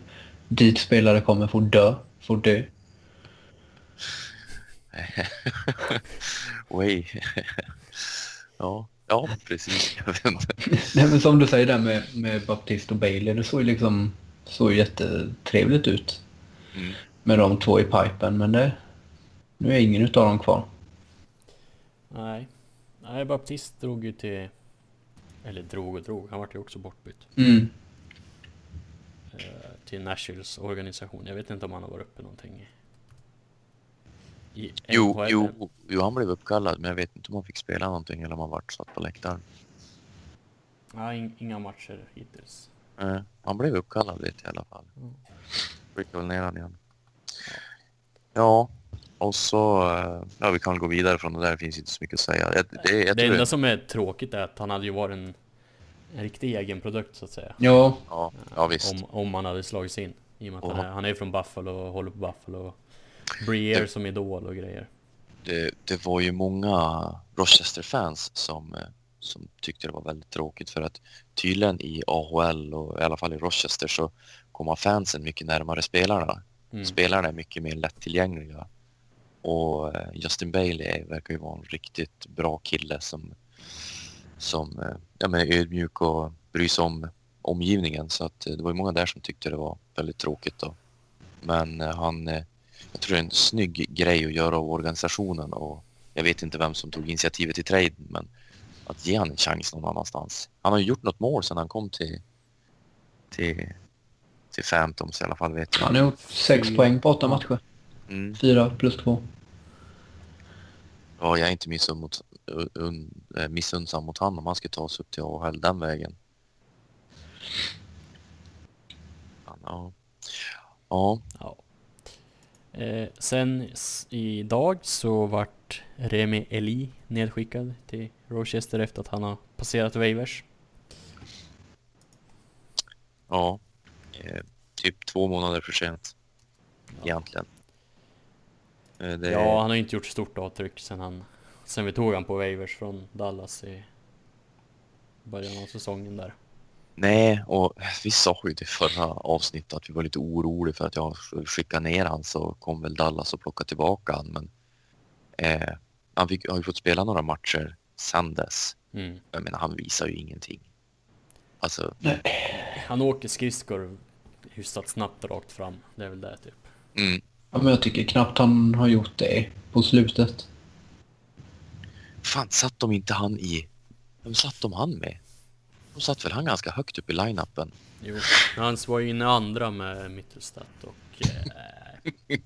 dit spelare kommer får dö, får dö. Way. ja, ja precis. Nej men som du säger där med, med Baptiste och Bailey, det såg ju liksom såg ju jättetrevligt ut Mm. med de två i pipen men det, nu är ingen utav dem kvar. nej. Nej, Baptist drog ju till... Eller drog och drog, han vart ju också bortbytt. Mm. Till Nashvilles organisation. Jag vet inte om han har varit uppe någonting i... Jo, jo, jo, han blev uppkallad men jag vet inte om han fick spela någonting eller om han vart satt på läktaren. Ja, in, inga matcher hittills. Eh, han blev uppkallad vet jag i alla fall. Mm. Skickade väl ner han igen. Ja, och så... eh, Ja, vi kan väl gå vidare från det där. Det finns inte så mycket att säga. Jag, det, jag det enda som är tråkigt är att han hade ju varit en, en riktig egen produkt så att säga. Ja, Ja, ja visst. Om, om han hade slagits in. I och med att han är, han- är från Buffalo och håller på Buffalo. Breer som idol och grejer. Det, det var ju många Rochester-fans som, eh, som tyckte det var väldigt tråkigt för att tydligen i AHL och i alla fall i Rochester så kommer fansen mycket närmare spelarna. Mm. Spelarna är mycket mer lättillgängliga. Och eh, Justin Bailey verkar ju vara en riktigt bra kille som, som eh, ja, men är ödmjuk och bryr sig om omgivningen. Så att eh, det var ju många där som tyckte det var väldigt tråkigt. Då. Men eh, han, jag tror det är en snygg grej att göra av organisationen och jag vet inte vem som tog initiativet till traden men att ge han en chans någon annanstans. Han har ju gjort något mål sedan han kom till, till, till Phantoms i alla fall vet jag. han har gjort sex poäng på åtta matcher. Mm. Fyra plus två. Ja, jag är inte missunn mot, missunnsam mot han om han ska ta sig upp till AHL den vägen. Ja. Ja, Ja. Eh, sen idag så vart Remi Eli nedskickad till Rochester efter att han har passerat waivers. ja. Eh, typ två månader för sent. Egentligen. Eh, det, Ja, han har inte gjort stort avtryck sen han sen vi tog han på waivers från Dallas i början av säsongen där. Nej, och vi sa ju det i förra avsnittet att vi var lite oroliga för att jag skickade ner han så kom väl Dallas och plockade tillbaka han. Men eh, han fick, har ju fått spela några matcher sen dess. Mm. Jag menar, han visar ju ingenting. Alltså, Han åker skridskor hyfsat snabbt rakt fram. Det är väl det typ. mm, Ja, men jag tycker knappt han har gjort det på slutet. Fan satt de inte han i... Vem satt de han med? De satt väl han ganska högt upp i line-upen? Jo, hans var ju inne andra med Mittelstadt och... Eh,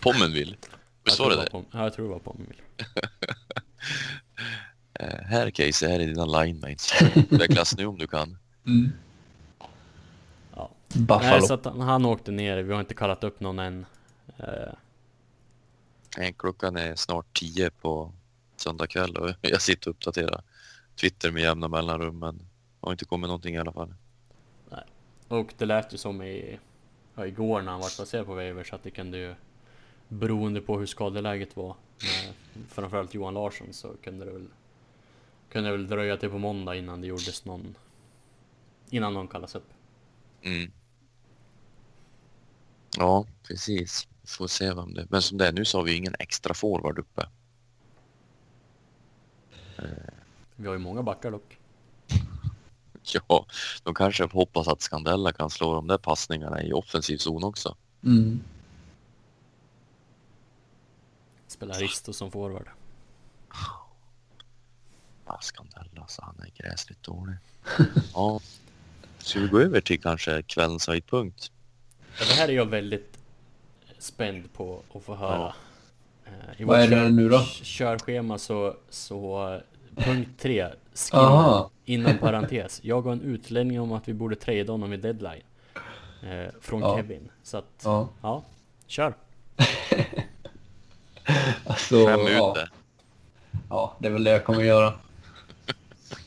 Pommenville? Visst var det det? ja, jag tror det var Mill. Eh, här Casey, här är dina linemates. Utvecklas nu om du kan. Mm. Ja. Buffalo. Nej, så att han, han åkte ner. Vi har inte kallat upp någon än. Eh, Klockan är snart tio på söndag kväll och jag sitter och uppdaterar Twitter med jämna mellanrum men har inte kommit någonting i alla fall. och det lät ju som i... Ja, igår när han var placerad på waivers att det kunde ju... Beroende på hur skadeläget var. Med framförallt Johan Larsson så kunde det väl... Kunde det väl dröja till på måndag innan det gjordes någon... Innan någon kallas upp. Mm. Ja, precis. Får se vem det Men som det är nu så har vi ingen extra forward uppe. Vi har ju många backar dock. Ja, de kanske hoppas att Scandella kan slå de där passningarna i offensiv zon också. Mm. Spelar Risto som forward. Ja, Scandella, så han är gräsligt dålig. Ja. Ska vi gå över till kanske kvällens höjdpunkt? Ja, det här är jag väldigt spänd på att få höra. Eh, I Vad är det nu då? Körschema så, så punkt 3, Aha. inom parentes. Jag har en utläggning om att vi borde trada honom i deadline. Eh, från Ja. Kevin. Så att, ja. Ja. kör. Alltså, Fem ut ja. det. ja, det är väl det jag kommer göra.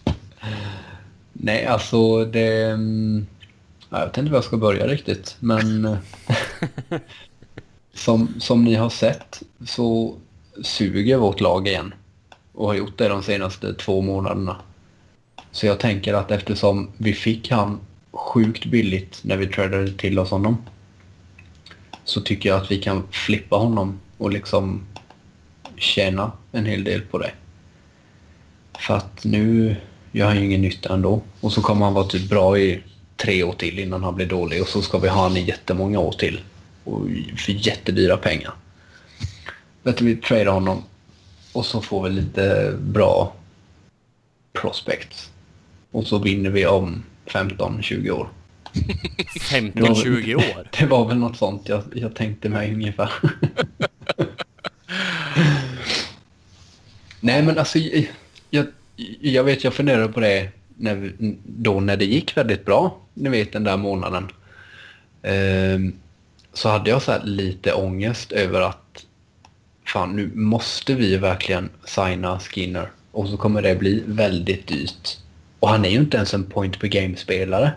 Nej, alltså det... mm, ja, Jag vet inte var jag ska börja riktigt, men... eh, som, som ni har sett så suger vårt lag igen. Och har gjort det de senaste två månaderna. Så jag tänker att eftersom vi fick han sjukt billigt när vi tradade till oss honom. Så tycker jag att vi kan flippa honom och liksom tjäna en hel del på det. För att nu gör han ju ingen nytta ändå. Och så kommer han vara typ bra i tre år till innan han blir dålig. Och så ska vi ha han i jättemånga år till. Och för jättedyra pengar. Vet du, vi tradar honom. Och så får vi lite bra prospects. Och så vinner vi om 15-20 år. 15-20 år. Det var väl något sånt jag, jag tänkte mig ungefär. Nej men alltså jag, jag, vet jag funderade på det när, vi- då när det gick väldigt bra. Ni vet den där månaden. Ehm, så hade jag så här lite ångest över att fan nu måste vi verkligen signa Skinner. Och så kommer det bli väldigt dyrt. Och han är ju inte ens en point per game-spelare.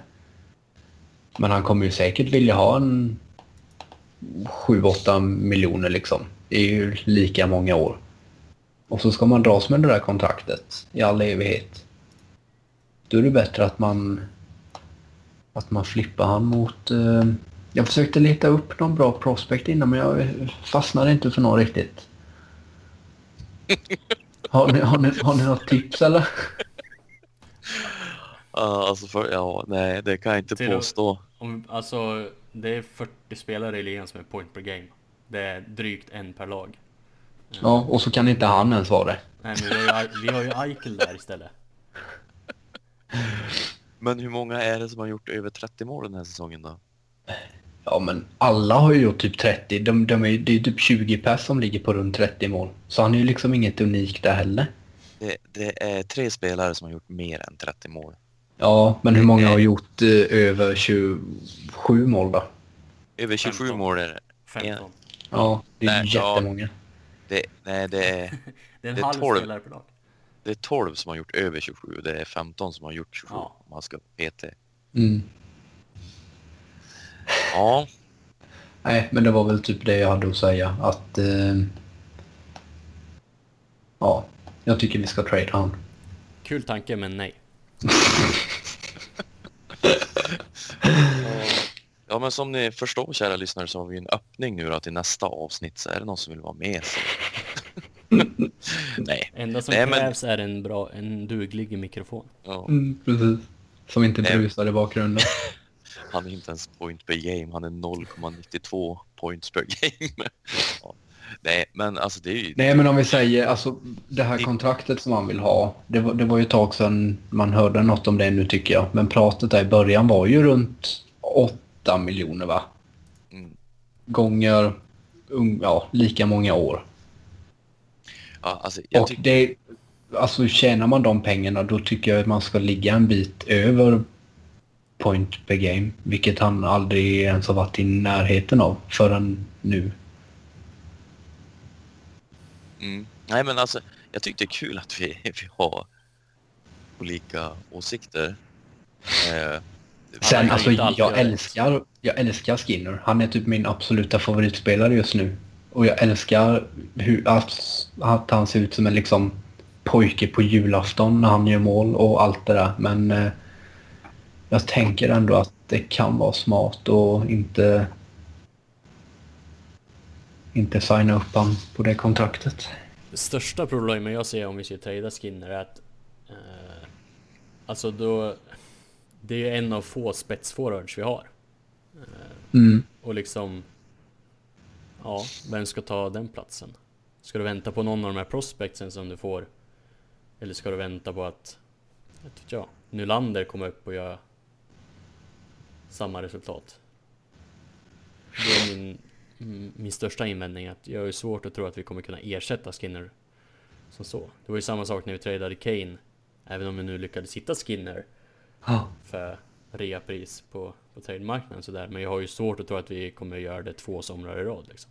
Men han kommer ju säkert vilja ha en 7-8 miljoner liksom. Det är ju lika många år. Och så ska man dras med det där kontraktet i all evighet. Då är det bättre att man att man flippar han mot... Eh, jag försökte leta upp någon bra prospect innan men jag fastnade inte för någon riktigt. Har ni, har ni, har ni något tips eller? Ja, alltså för, ja, nej, det kan jag inte Till påstå. Om, alltså, det är 40 spelare i ligan som är point per game. Det är drygt en per lag. Ja, och så kan inte han ens vara det. Nej, men vi har ju, vi har ju Eichel där istället. Men hur många är det som har gjort över 30 mål den här säsongen då? Ja, men alla har ju gjort typ 30. De, de är, det är ju typ 20 pers som ligger på runt 30 mål. Så han är ju liksom inget unikt där heller. Det, det är tre spelare som har gjort mer än 30 mål. Ja, men hur många har gjort eh, över 27 mål då? Över 27 15. mål är det. 15. Ja, det är Nej, ja. jättemånga. det. Nej, det är, Det är en Det är halv 12. spelare per lag. det är 12 som har gjort över 27 och det är 15 som har gjort 27 Ja. om man ska PT. Mm. Ja, Nej, men det var väl typ det jag hade att säga. Att... Eh, ja, jag tycker vi ska trade han. Kul tanke, men nej. ja, men som ni förstår kära lyssnare så har vi en öppning nu då till nästa avsnitt. Så är det någon som vill vara med så... Nej. Enda som Nej, men- krävs är en bra, en duglig mikrofon. Ja, Mm, precis. Som inte brusar i bakgrunden. han är inte ens point per game. Han är 0,92 points per game. ja. Nej, men alltså det är ju... Nej, men om vi säger alltså det här kontraktet som man vill ha. Det var, det var ju ett tag sedan man hörde något om det nu tycker jag. Men pratet där i början var ju runt 8 miljoner va? Mm. Gånger ja, lika många år. Ja, alltså, Och det, alltså tjänar man de pengarna då tycker jag att man ska ligga en bit över point per game. Vilket han aldrig ens har varit i närheten av förrän nu. Mm. Nej, men alltså, jag tycker det är kul att vi, vi har olika åsikter. Eh, Sen alltså jag älskar, jag älskar Skinner. Han är typ min absoluta favoritspelare just nu. Och jag älskar hur, att, att han ser ut som en liksom pojke på julafton när han gör mål och allt det där. Men eh, jag tänker ändå att det kan vara smart och inte inte signa upp han på det kontraktet. Det största problemet jag ser om vi ska trada Skinner är att eh, Alltså då Det är ju en av få spetsforwards vi har Mm. Och liksom Ja, vem ska ta den platsen? Ska du vänta på någon av de här prospectsen som du får? Eller ska du vänta på att Vet vet jag Nylander kommer upp och gör Samma resultat Det är min Min största invändning att jag är svårt att tro att vi kommer kunna ersätta Skinner Som så Det var ju samma sak när vi tradade Kane Även om vi nu lyckades hitta Skinner för reapris på, på trademarknaden sådär. Men jag har ju svårt att tro att vi kommer göra det två somrar i rad liksom.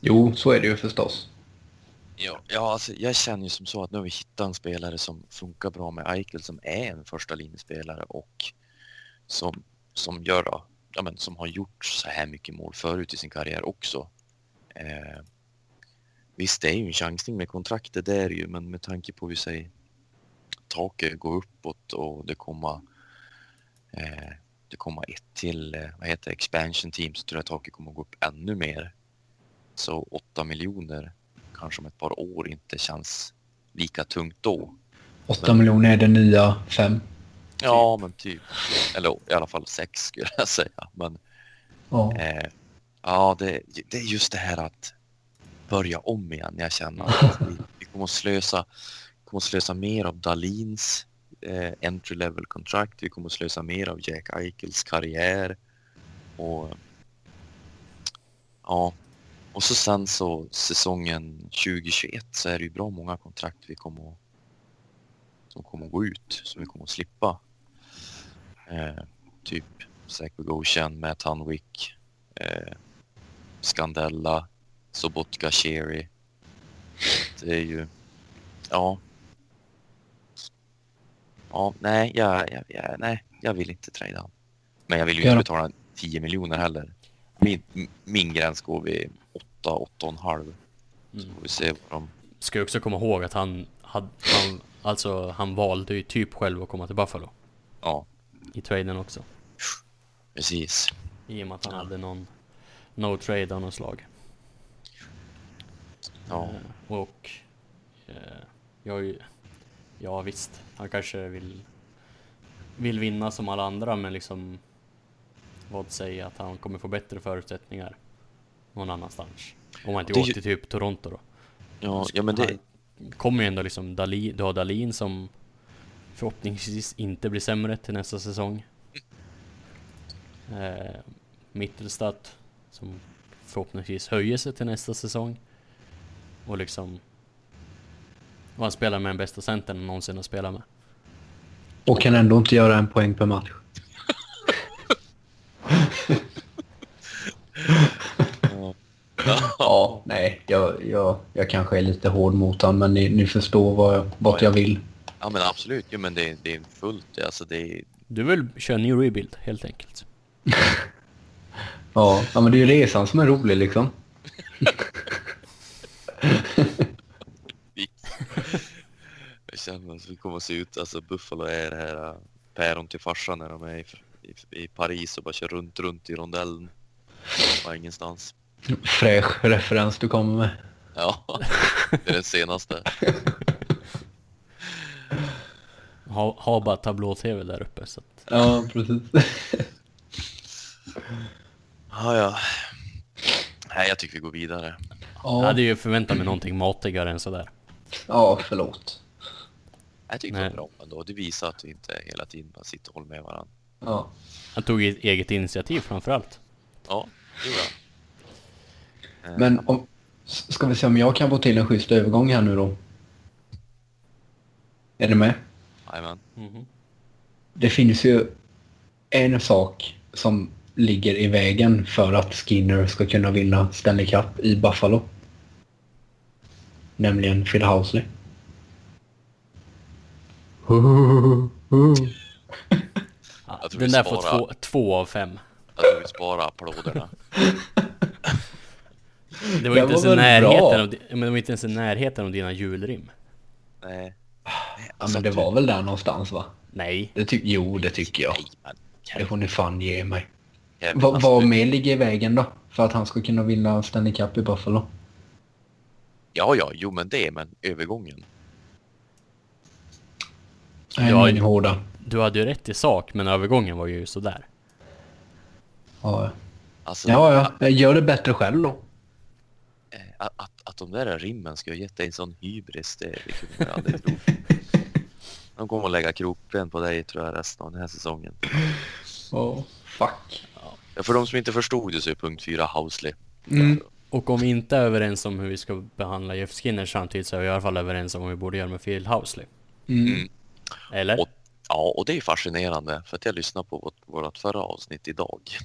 Jo, så är det ju förstås. Ja, ja alltså, jag känner ju som så att nu har vi hittat en spelare som funkar bra med Eichel som är en första linjespelare och som, som gör då, ja, men, som har gjort så här mycket mål förut i sin karriär också. Eh, visst, det är ju en chansning med kontraktet, det är det ju, men med tanke på hur sig taket går uppåt och det kommer eh, det kommer ett till, eh, vad heter det, expansion team så tror jag taket kommer gå upp ännu mer. Så 8 miljoner kanske om ett par år inte känns lika tungt då. 8 miljoner är det nya 5. Ja, men typ. Eller i alla fall sex skulle jag säga. Men Ja. eh, ja, det, det är just det här att börja om igen. Jag känner att vi, vi kommer att slösa, kommer att slösa mer av Dalins eh, entry level kontrakt. Vi kommer att slösa mer av Jack Eichels karriär. Och ja, och så sen så säsongen 2021 så är det ju bra många kontrakt vi kommer att, som kommer att gå ut, som vi kommer att slippa. Eh, typ Zach Bogosian, Matt Hunwick, eh, Scandella, Sobotka Cherry. Det är ju, ja. Ja, nej, jag, jag, jag, nej, jag vill inte trada han. Men jag vill ju inte betala 10 miljoner heller. Min, min gräns går vid 8, 8,5. Så Mm. får vi se vad de... Ska ju också komma ihåg att han, hade, han, alltså han valde ju typ själv att komma till Buffalo Ja, i traden också. precis. I och med att han Ja. hade någon no trade av något slag. Ja, Eh, och eh, jag ja visst, han kanske vill, vill vinna som alla andra men liksom vad säger att han kommer få bättre förutsättningar någon annanstans? Om han inte Det åker till typ Toronto då. ja, ja men det... Han kommer ju ändå liksom Dalin, du har Dalin som förhoppningsvis inte blir sämre till nästa säsong. Eh, Mittelstadt som förhoppningsvis höjer sig till nästa säsong. Och liksom... Och han spelar med den bästa centern han någonsin har spelat med. Och kan ändå inte göra en poäng per match. Ja, nej, jag, jag, jag kanske är lite hård mot honom, men ni, ni förstår vad jag, vart jag vill. Ja men absolut, jo, men det, det är fullt. Alltså, det är, Du vill köra ny rebuild helt enkelt. Ja, ja men det är ju resan som är rolig liksom. jag känner att vi kommer att se ut, alltså Buffalo är det här äh, päron till farsan när de är i, i, i Paris och bara kör runt, runt i rondellen. Var ingenstans. Fräsch referens du kommer med. Ja, det är den senaste. Ha, ha bara tablå-tv där uppe så att... Ja, precis. Ja, ja. Nej, jag tycker vi går vidare. Jag Ja, hade ju förväntat mig någonting matigare än sådär. ja förlåt. Jag tycker det var bra ändå. Det visar att vi inte hela tiden bara sitter och håller med varandra. Ja. Han tog ett eget initiativ framförallt. Ja, det gjorde jag. Eh, Men om, ska vi se om jag kan få till en schysst övergång här nu då. Är ni med? Jajamän. Mhm. Det finns ju en sak som ligger i vägen för att Skinner ska kunna vinna Stanley Cup i Buffalo. Nämligen Phil Housley. Ja, den där får två, två av fem. Jag tror vi sparar applåderna. Det var Den inte ens var i väl närheten av, men det var inte ens i närheten av dina julrim. Nej. Ja, men det var väl där någonstans va? Nej. Det ty- jo, det tycker jag. Nej, men Det får ni fan ge mig. Va, alltså, vad du- mer ligger i vägen då? För att han ska kunna vinna Stanley Cup i Buffalo? Ja, ja, jo men det, men övergången. Nej, Ja, hårda. Du hade ju rätt i sak, men övergången var ju sådär. Ja, Alltså, ja. ja. Gör det bättre själv då. eh, Att, att, att de där rimmen ska ha gett dig en sån hybris, det, det kunde man aldrig tro. De kommer att lägga krokben på dig tror jag resten av den här säsongen. Ja, fuck. Ja, för de som inte förstod det så är punkt 4 Housley. Mm. Och om vi inte är överens om hur vi ska behandla Jeff Skinner samtidigt så är vi i alla fall överens om vad vi borde göra med Phil Housley. Mm. Eller? Och, ja, och det är fascinerande för att jag lyssnade på vårt, vårt förra avsnitt idag.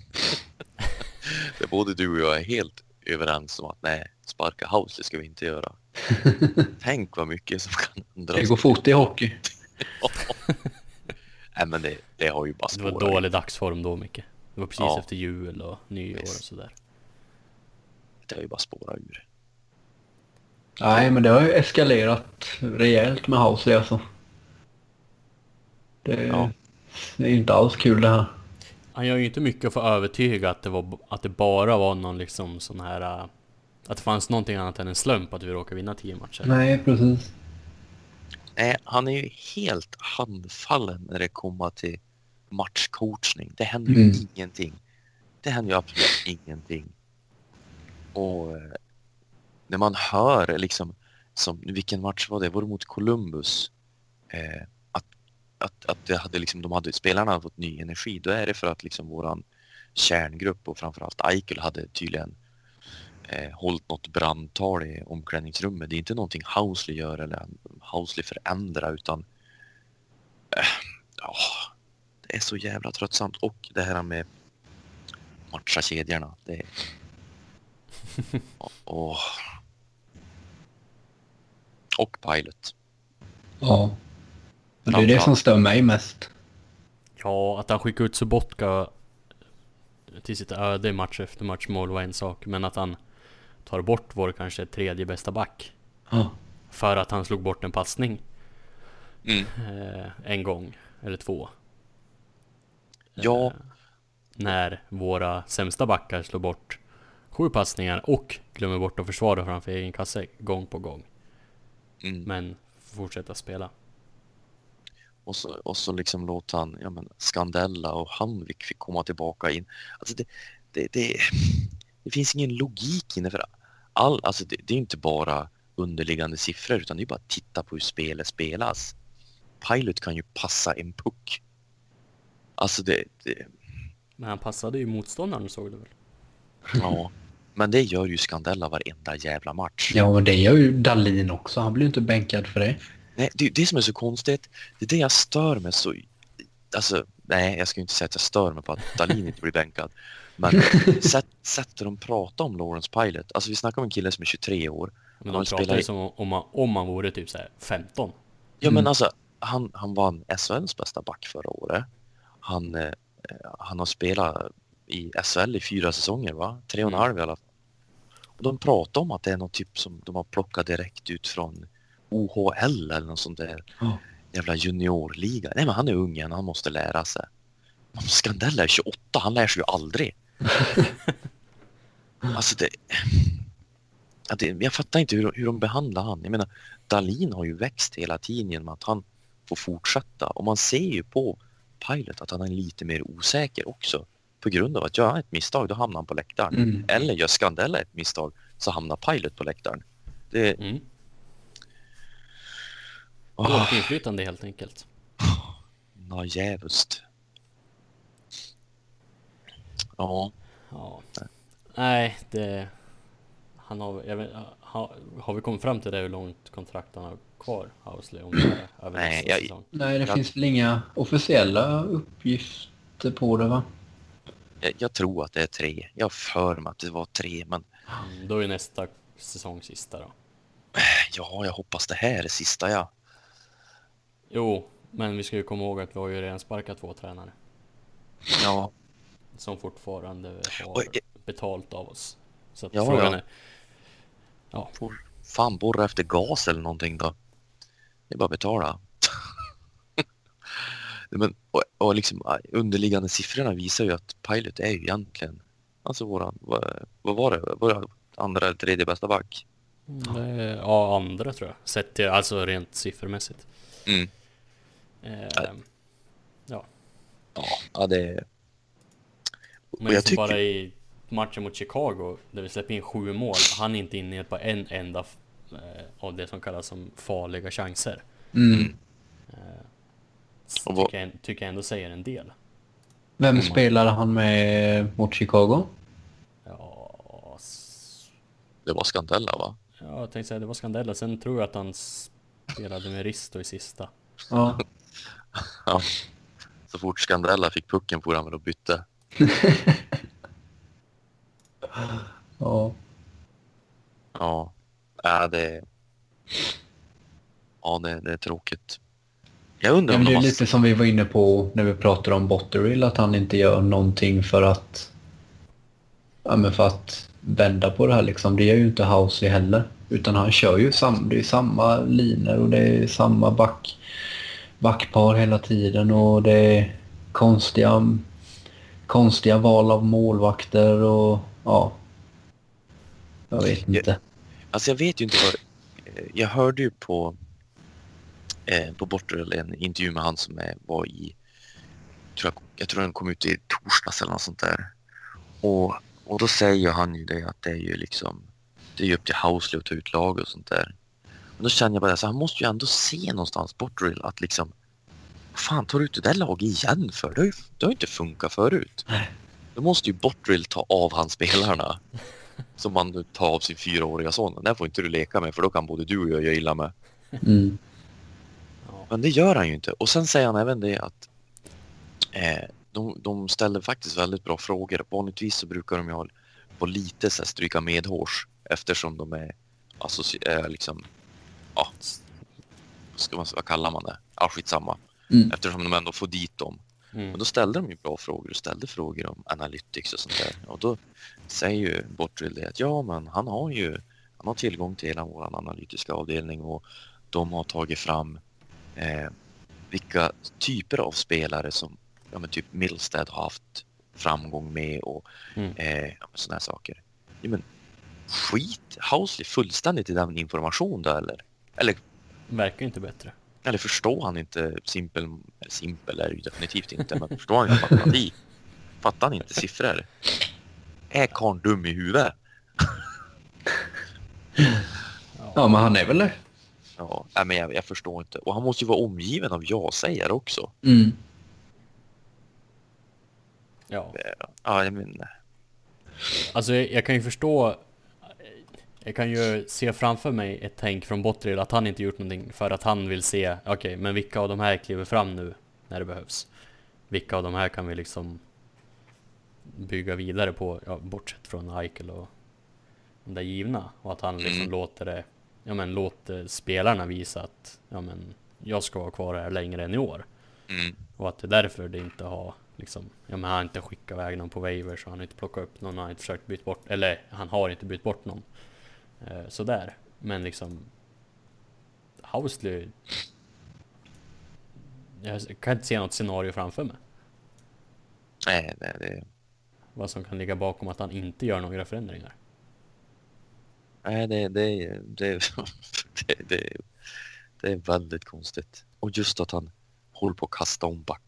Där både du och jag är helt överens om att nej, sparka Housley ska vi inte göra. Tänk vad mycket som kan ändras. Det går fort i hockey. Nej men det, det har ju bara Det var spårat. dålig dagsform då Micke. Det var precis Ja. efter jul och nyår och sådär. Det har ju bara spårat ur. Nej, men det har ju eskalerat rejält med Housley alltså. Det, Ja. det är ju inte alls kul det här. Han gör ju inte mycket för att övertyga att det, var, att det bara var någon liksom sån här... Att det fanns någonting annat än en slump att vi råkade vinna 10 matcher. Nej, precis. Nej, han är ju helt handfallen när det kommer till matchcoachning. Det händer ju Mm. ingenting. Det händer ju absolut ingenting. Och eh, när man hör liksom, som, vilken match var det? Var det mot Columbus? Eh, att, att, att det hade liksom, de hade, spelarna hade fått ny energi. Då är det för att liksom våran kärngrupp och framförallt Eichel hade tydligen eh, hållit något brandtal i omklädningsrummet. Det är inte någonting Housley gör eller Housley förändrar utan eh, ja, det är så jävla tröttsamt. Och det här med matcha kedjorna. Det är... och, och, och Pilot. Ja. Och det är det som stör mig mest. Ja, att han skickar ut Subotka till sitt öde match efter match mål var en sak. Men att han tar bort vår kanske tredje bästa back. Ja. För att han slog bort en passning Mm. eh, en gång eller två. Ja. Eh, när våra sämsta backar slår bort sju passningar och glömmer bort att försvara framför egen kasse gång på gång. Mm. Men fortsätta spela. Och så, och så liksom låta han, ja men Skandella och Hanvik fick komma tillbaka in. Alltså det, det, det, det finns ingen logik inne för all, alltså det, det är inte bara underliggande siffror utan det är bara att titta på hur spelet spelas. Pilot kan ju passa en puck. Alltså det, det Men han passade ju motståndaren såg du väl? Ja. Men det gör ju Scandella varenda jävla match. Ja, men det gör ju Dalin också. Han blir ju inte bänkad för det. Nej, det det som är så konstigt. Det är det jag stör mig så... Alltså, nej, jag ska ju inte säga att jag stör mig på att Dalin inte blir bänkad. Men sätt, sättet de pratar om Lawrence Pilot. Alltså vi snackar om en kille som är 23 år. Men Han pratar spelar ju som om man, om man vore typ så här 15. Ja Mm. men alltså, han, han vann SHLs bästa back förra året. Han, eh, han har spelat i SHL i fyra säsonger va? Tre och en Mm. halv i alla fall. Och de pratar om att det är något typ som de har plockat direkt ut från OHL eller något sånt där. Ja. Jävla juniorliga. Nej men han är ung än, han måste lära sig. Men Scandell är 28, han lär sig ju aldrig. alltså det... Ja, det, jag fattar inte hur, hur de behandlar han. Jag menar, Dalin har ju växt hela tiden genom att han får fortsätta. Och man ser ju på Pilot att han är lite mer osäker också. På grund av att gör han ett misstag då hamnar han på läktaren. Mm. Eller gör Scandella ett misstag så hamnar Pilot på läktaren. Det... Mm. Oh, Dåligt inflytande helt enkelt. Nå jävust. Ja. Ja. Nej, det... Han har, jag vet, har, har vi kommit fram till det hur långt kontrakt han har kvar, Housley? Om det är över Nej, nästa jag- säsong? Nej, det Ja. finns väl inga officiella uppgifter på det va? Jag, jag tror att det är tre. Jag har för mig att det var tre, men Mm, då är nästa säsong sista då. ja, jag hoppas det här är sista ja. Jo, men vi ska ju komma ihåg att vi har ju redan sparkat två tränare Ja, som fortfarande har eh, betalt av oss. Så att Ja, frågan ja. är... Ja, får fan borra efter gas eller någonting då. Det är bara att betala. Men, och, och liksom underliggande siffrorna visar ju att Pilot är ju egentligen, alltså våran, vad, vad var det, vår andra eller tredje bästa back? det är- ja, andra tror jag. Sett till, alltså rent siffermässigt. Mm. Eh, Ja, ja det är... Men jag liksom tycker, bara i matchen mot Chicago, där vi släpper in sju mål, han är inte inne på en enda eh, av det som kallas som farliga chanser. Mm. Vad- tycker, jag, tycker jag ändå säger en del. Vem Mm. spelade han med mot Chicago? Ja, det var Scandella va? ja jag tänkte säga det var Scandella, sen tror jag att han spelade med Risto i sista. Ja. Ja. Så fort Scandella fick pucken for han väl och bytte. ja. Ja, ja det... Ja, det, det är tråkigt. Jag undrar om det de är har... lite som vi var inne på när vi pratade om Botterill, att han inte gör någonting för att ja, men för att vända på det här liksom. Det gör ju inte Housey heller. Utan han kör ju sam, det är samma linor och det är samma back, backpar hela tiden och det är konstiga, konstiga val av målvakter och ja. Jag vet inte. Alltså jag vet ju inte vad... Jag hörde ju på eh, på Bortrell en intervju med han som är, var i... Tror jag, jag tror den kom ut i torsdags eller något sånt där. Och, och då säger han ju det att det är ju liksom... Det är ju upp till Housley att ta ut lag och sånt där. Och då känner jag bara så han måste ju ändå se någonstans Bortrell att liksom... Fan tar du ut det där laget igen för? Det har ju, det har inte funkat förut. Då måste ju Bortrill ta av han spelarna. Som man nu tar av sin fyraåriga son. Den där får inte du leka med för då kan både du och jag göra illa med. Mm. Men det gör han ju inte. Och sen säger han även det att eh, de, de ställer faktiskt väldigt bra frågor. Vanligtvis så brukar de ju ha på lite så här, stryka medhårs eftersom de är, associ- är liksom, ja, vad ska man, vad kallar man det? Ja, skitsamma. Mm. Eftersom de ändå får dit dem. Mm. Och då ställde de ju bra frågor och ställde frågor om analytics och sånt där. Och då säger ju Bortrill det att ja, men han har ju han har tillgång till hela vår analytiska avdelning och de har tagit fram eh, vilka typer av spelare som ja, men typ Milstead har haft framgång med och Mm. eh, men såna här saker. Ja, men skit Housley fullständigt i den information då eller? Eller Verkar inte bättre. Eller förstår han inte simpel, simpel är det ju definitivt inte, men förstår han inte matematik? Fattar han inte siffror? Är karln dum i huvudet? Ja, men han är väl det. Ja, men jag, jag förstår inte. Och han måste ju vara omgiven av ja-sägare också. Mm. Ja. Ja, jag menar, Alltså jag, jag kan ju förstå Jag kan ju se framför mig ett tänk från Bottrill att han inte gjort någonting för att han vill se Okej, men vilka av de här kliver fram nu när det behövs? Vilka av de här kan vi liksom Bygga vidare på, ja, bortsett från Eichel och de där givna och att han liksom Mm. låter det Ja men låter spelarna visa att Ja men Jag ska vara kvar här längre än i år mm, och att det är därför det inte har liksom, ja men han har inte skickat iväg någon på waiver så han har inte plockat upp någon, han har inte försökt byta bort, eller han har inte bytt bort någon. Eh, sådär. Men liksom Housley Jag kan inte se något scenario framför mig. nej, det, det, Vad som kan ligga bakom att han inte gör några förändringar. nej, det, det, det, det, det, det är väldigt konstigt. Och just att han håller på att kasta om back,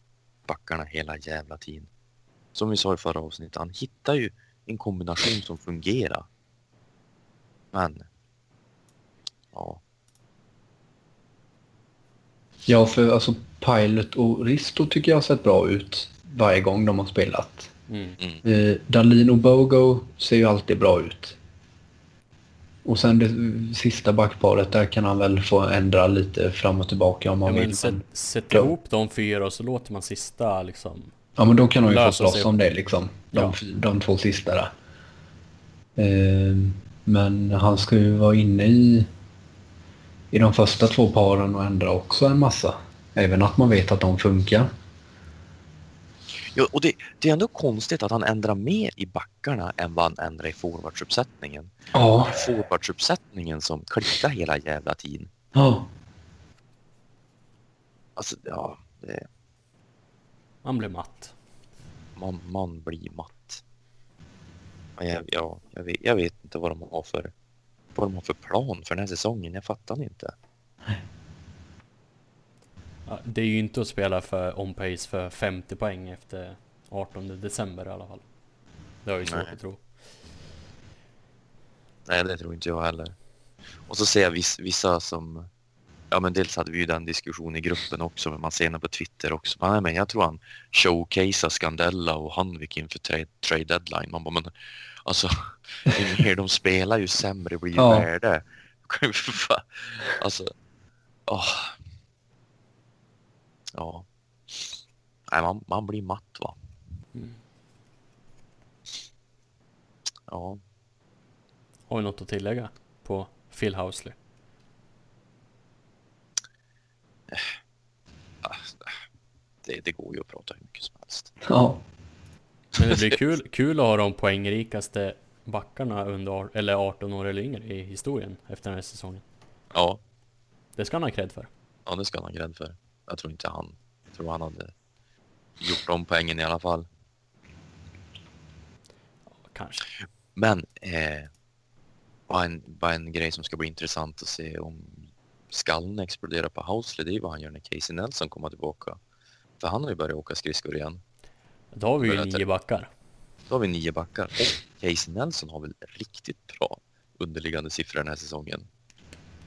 backarna hela jävla tiden. Som vi sa i förra avsnittet, han hittar ju en kombination som fungerar. Men, ja, Ja, för alltså Pilot och Risto tycker jag har sett bra ut varje gång de har spelat. Mm. mm, Eh, Dalin och Bogo ser ju alltid bra ut. Och sen det sista backparet där kan han väl få ändra lite fram och tillbaka om Ja, han men vill. sätt, sätt Ja. ihop de fyra och så låter man sista liksom ja, men då kan de ju få slåss om det liksom. De, Ja. de två sista där. Eh, men han ska ju vara inne i, i de första två paren och ändra också en massa. Även att man vet att de funkar. Ja, och det, det är ändå konstigt att han ändrar mer i backarna än vad han ändrar i forwardsuppsättningen. Ja. Forwardsuppsättningen som klickar hela jävla tiden. Ja. Alltså, ja, det, Man blir matt. man, man blir matt. Men jag, ja, jag, vet, jag vet inte vad de har för vad de har för plan för den här säsongen. Jag fattar inte. Ja, det är ju inte att spela för on pace för 50 poäng efter 18 december i alla fall. Det har jag ju svårt Nej. att tro. Nej, det tror inte jag heller. Och så ser jag viss, vissa som... Ja, men dels hade vi ju den diskussionen i gruppen också, men man ser det på Twitter också. Nej, men jag tror han showcasear Scandella och Hanvik inför trade, trade deadline. Man bara, men alltså, ju mer de spelar ju sämre blir ju Ja. värde. Alltså, åh. Ja. Nej, man, man blir matt va. Mm. Ja. Har vi något att tillägga på Phil Housley? Det, det går ju att prata hur mycket som helst. Ja. Men det blir kul, kul att ha de poängrikaste backarna under eller 18 år eller yngre i historien efter den här säsongen. Ja, Det ska han ha cred för. Ja, det ska han ha cred för. Jag tror inte han... Jag tror han hade gjort om poängen i alla fall. Kanske. Men eh, bara, en, bara en grej som ska bli intressant att se om skallen exploderar på Housley, det är ju vad han gör när Casey Nelson kommer tillbaka. För han har ju börjat åka skridskor igen. Då har vi ju nio backar. Då har vi nio backar och Casey Nelson har väl riktigt bra underliggande siffror den här säsongen.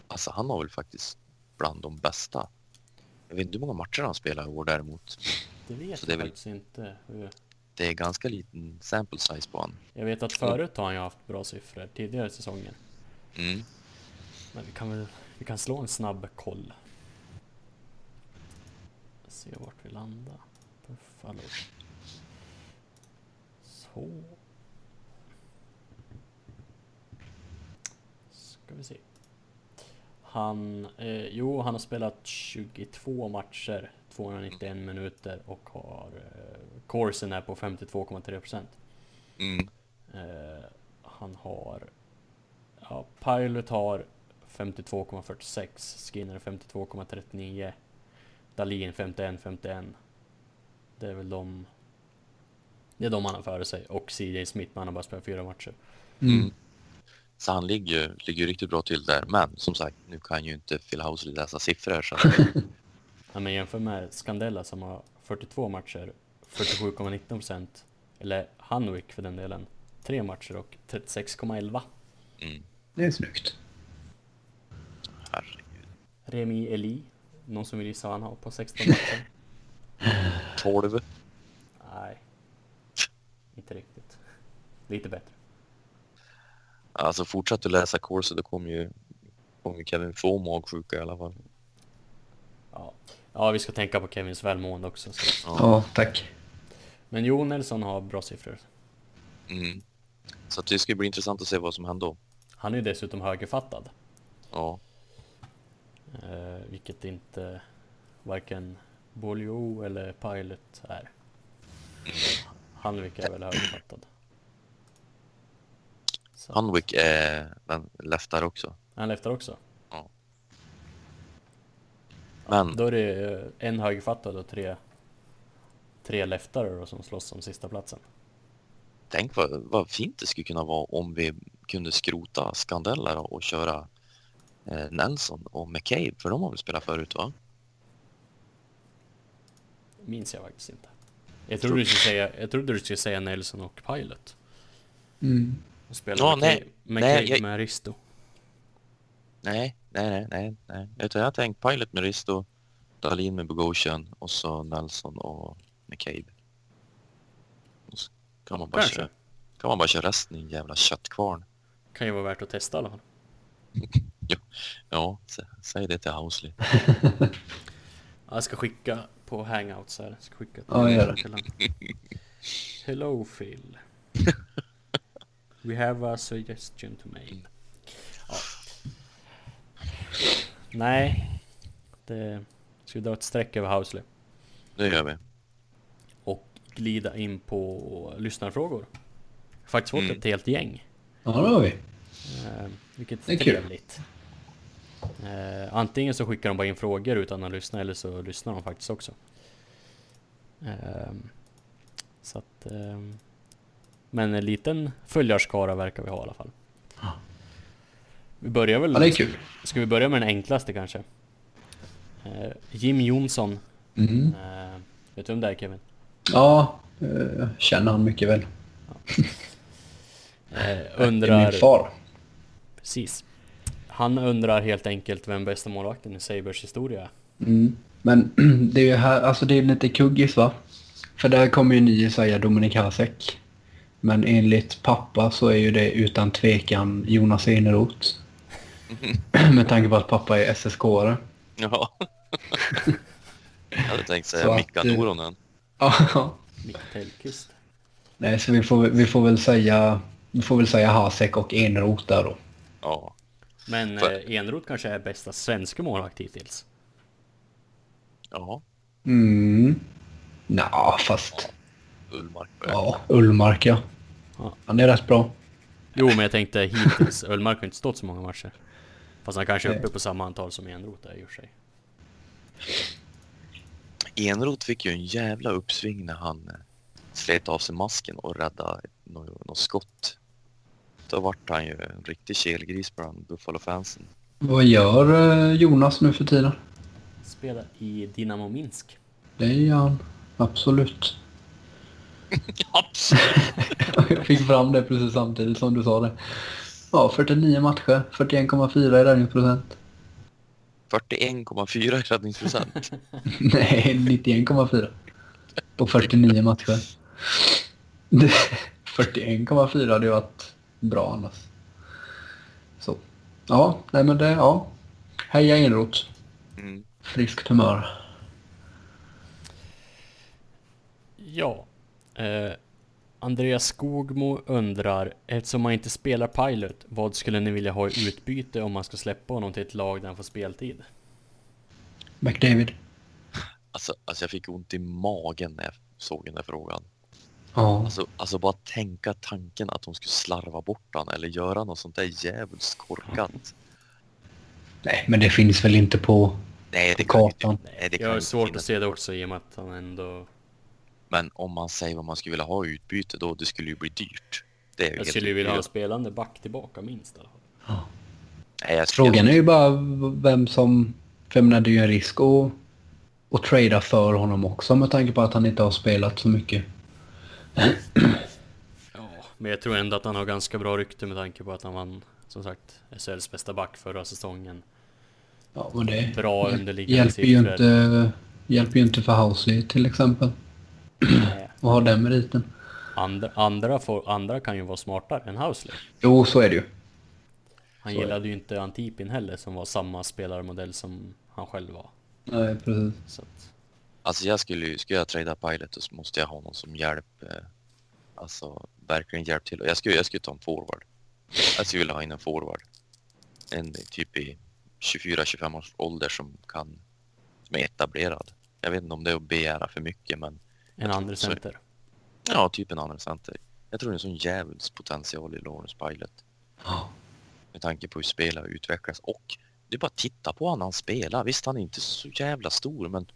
Alltså han har väl faktiskt bland de bästa. Jag vet inte hur många matcher han spelar i år däremot. Det vet jag väl- faktiskt inte. hur- Det är ganska liten sample size på han. Jag vet att förut har han ju haft bra siffror tidigare säsonger. Mm. Men vi kan väl vi kan slå en snabb koll. Se vart vi landar. Buffalo. Så. Ska vi se. Han, eh, jo han har spelat 22 matcher, 291 minuter och har eh, Corsen är på 52,3 procent. Mm. Eh, han har... Ja, Pilot har 52,46, Skinner 52,39, Dalin 51,51. Det är väl de... Det är de han har före sig. Och CJ Smith, men han har bara spelat fyra matcher. Mm. Så han ligger, ligger riktigt bra till där. Men som sagt, nu kan ju inte Phil Housley läsa siffror. Så Ja, men jämför med Scandella som har 42 matcher, 47,19%. Eller Hanwick för den delen. Tre matcher och 36,11. mm. Det är snyggt. Herregud. Remi Eli, någon som vill gissa vad han har på 16 matcher? 12. Nej. lite bättre. Alltså fortsätt att läsa Corso, då kommer ju, kommer ju Kevin få magsjuka i alla fall. Ja. ja, vi ska tänka på Kevins välmående också. Så. Ja, tack. Men Jo Nelson har bra siffror. Mm. Så det ska bli intressant att se vad som händer då. Han är ju dessutom högerfattad. Ja, Eh, vilket inte varken Bolio eller Pilot är. Hanvik är väl högerfattad. Så. Hanwick är den leftar också. Han leftar också. Men Då är det en högerfattad och tre, tre leftare som slåss om sista platsen. tänk vad, vad fint det skulle kunna vara om vi kunde skrota Scandella då och köra Nelson och McCabe, för de har väl spelat förut va? Minns jag faktiskt inte. Jag trodde du skulle säga, jag trodde du skulle säga Nelson och Pilot. Mm. Och spela Ja, med, nej, Ca- med, nej, jag- med Risto. Nej, nej, nej, nej, nej. Utan jag har tänkt Pilot med Risto, Dahlin med Bogosian och så Nelson och McCabe. Och så kan man bara Kanske. köra, kan man bara köra resten i en jävla köttkvarn. Kan ju vara värt att testa i alla fall. Ja, sä, säg det till Housley. Ja, Jag ska skicka på hangouts här. Jag ska skicka till, Ja, gör det. Hello Phil. We have a suggestion to make. Ja. Nej. Det... Ska vi dra ett streck över Housley Det gör vi. och glida in på lyssnarfrågor. Faktiskt fått Mm. ett helt gäng. Ja, det har vi. Eh, vilket Det är är kul. Eh, antingen så skickar de bara in frågor utan att lyssna eller så lyssnar de faktiskt också. Eh, så att... Eh, men en liten följarskara verkar vi ha i alla fall. Vi börjar väl... Ja, det är kul. Ska vi börja med den enklaste kanske? Eh, Jim Jonsson. Mm. Eh, vet du vem det är Kevin? Ja, eh, känner han mycket väl. Eh, Det är undrar... min far. Precis. Han undrar helt enkelt vem bästa målvakten i Sabres historia är. Mm. Men det är ju här, alltså det är lite kuggis va? För där kommer ju ni säga Dominik Hasek. Men enligt pappa så är ju det utan tvekan Jonas Eneroth. Med tanke på att pappa är SSK-are. Ja. jag hade tänkt säga att, Mika eh, Noronen. Ja. Micke Tellqvist. Nej, så vi får, vi får väl säga vi får väl säga Hasek och Eneroth där då. Ja. Men För- eh, Enroth kanske är bästa svenska målvakt hittills. Ja. Mm. Nja, fast... Ullmark. Ja, Ullmark ja. Ja. Han är rätt bra. Jo, men jag tänkte hittills. Ullmark har inte stått så många matcher. Fast han kanske är uppe på samma antal som Enroth är i och för sig. Enroth fick ju en jävla uppsving när han eh, slet av sig masken och räddade något skott. Då vart han ju en riktig kelgris bland Buffalo-fansen. Vad gör eh, Jonas nu för tiden? Spelar i Dynamo Minsk. Det gör han. Absolut. Absolut! Jag fick fram det precis samtidigt som du sa det. Ja, 49 matcher, 41,4 i räddningsprocent. 41,4 i räddningsprocent. Nej, 91,4. På 49 matcher. Det- 41,4 hade ju varit bra annars. Så. Ja, nej men det, ja. Heja Enroth. Mm. Friskt humör. Ja. Eh, Andreas Skogmo undrar, eftersom man inte spelar Pilot, vad skulle ni vilja ha i utbyte om man ska släppa honom till ett lag där han får speltid? McDavid. Alltså, alltså jag fick ont i magen när jag såg den där frågan. Ja. Alltså, alltså bara tänka tanken att de skulle slarva bort han eller göra något sånt där djävulskt korkat. Nej, men det finns väl inte på... Nej, det På kartan. inte, nej, det kan Jag har svårt finnas. att se det också i och med att han ändå... Men om man säger vad man skulle vilja ha i utbyte då, det skulle ju bli dyrt. Det är Jag helt skulle ju vilja ha spelande back tillbaka minst i alla fall. Nej, jag skulle- Frågan är ju bara vem som... För jag menar, det är ju en risk att, att trada för honom också med tanke på att han inte har spelat så mycket. Ja, men jag tror ändå att han har ganska bra rykte med tanke på att han vann, som sagt, SHLs bästa back förra säsongen. Ja, men det Bra underliggande hjälper ju, siffror. inte, hjälper ju inte för Housley till exempel. Nej. Att ha den meriten. andra, andra, får, andra kan ju vara smartare än Housley. Jo, så är det ju. Han Så gillade ju inte Antipin heller som var samma spelarmodell som han själv var. Nej, precis. Så att, Alltså jag skulle ju, skulle jag trada Pilot så måste jag ha någon som hjälp. Eh, alltså verkligen hjälp till. Jag skulle, jag skulle ta en forward. Jag skulle vilja ha in en forward. En typ i 24-25 års ålder som kan, som är etablerad. Jag vet inte om det är att begära för mycket men en andra så. center. ja, typ en andra center. Jag tror det är en sån djävuls potential i Lawrence Pilot. Ja. Med tanke på hur spelare utvecklas och det är bara att titta på honom han spelar. Visst han är inte så jävla stor men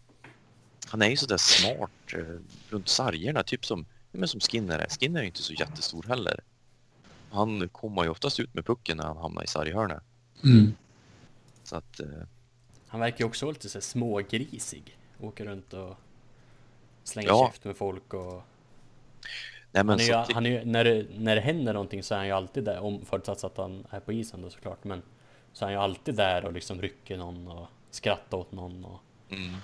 han är ju sådär smart eh, runt sargerna typ som, men som Skinner är. Skinner är ju inte så jättestor heller. Han kommer ju oftast ut med pucken när han hamnar i sarghörnet. Mm. Så att eh, Han verkar ju också lite så smågrisig. Åker runt och slänger Ja. käft med folk och... nej men Han är ju, så, han är ju, när, det, när det händer någonting så är han ju alltid där, om förutsatt att han är på isen då såklart. Men så är han ju alltid där och liksom rycker någon och skrattar åt någon och... mm.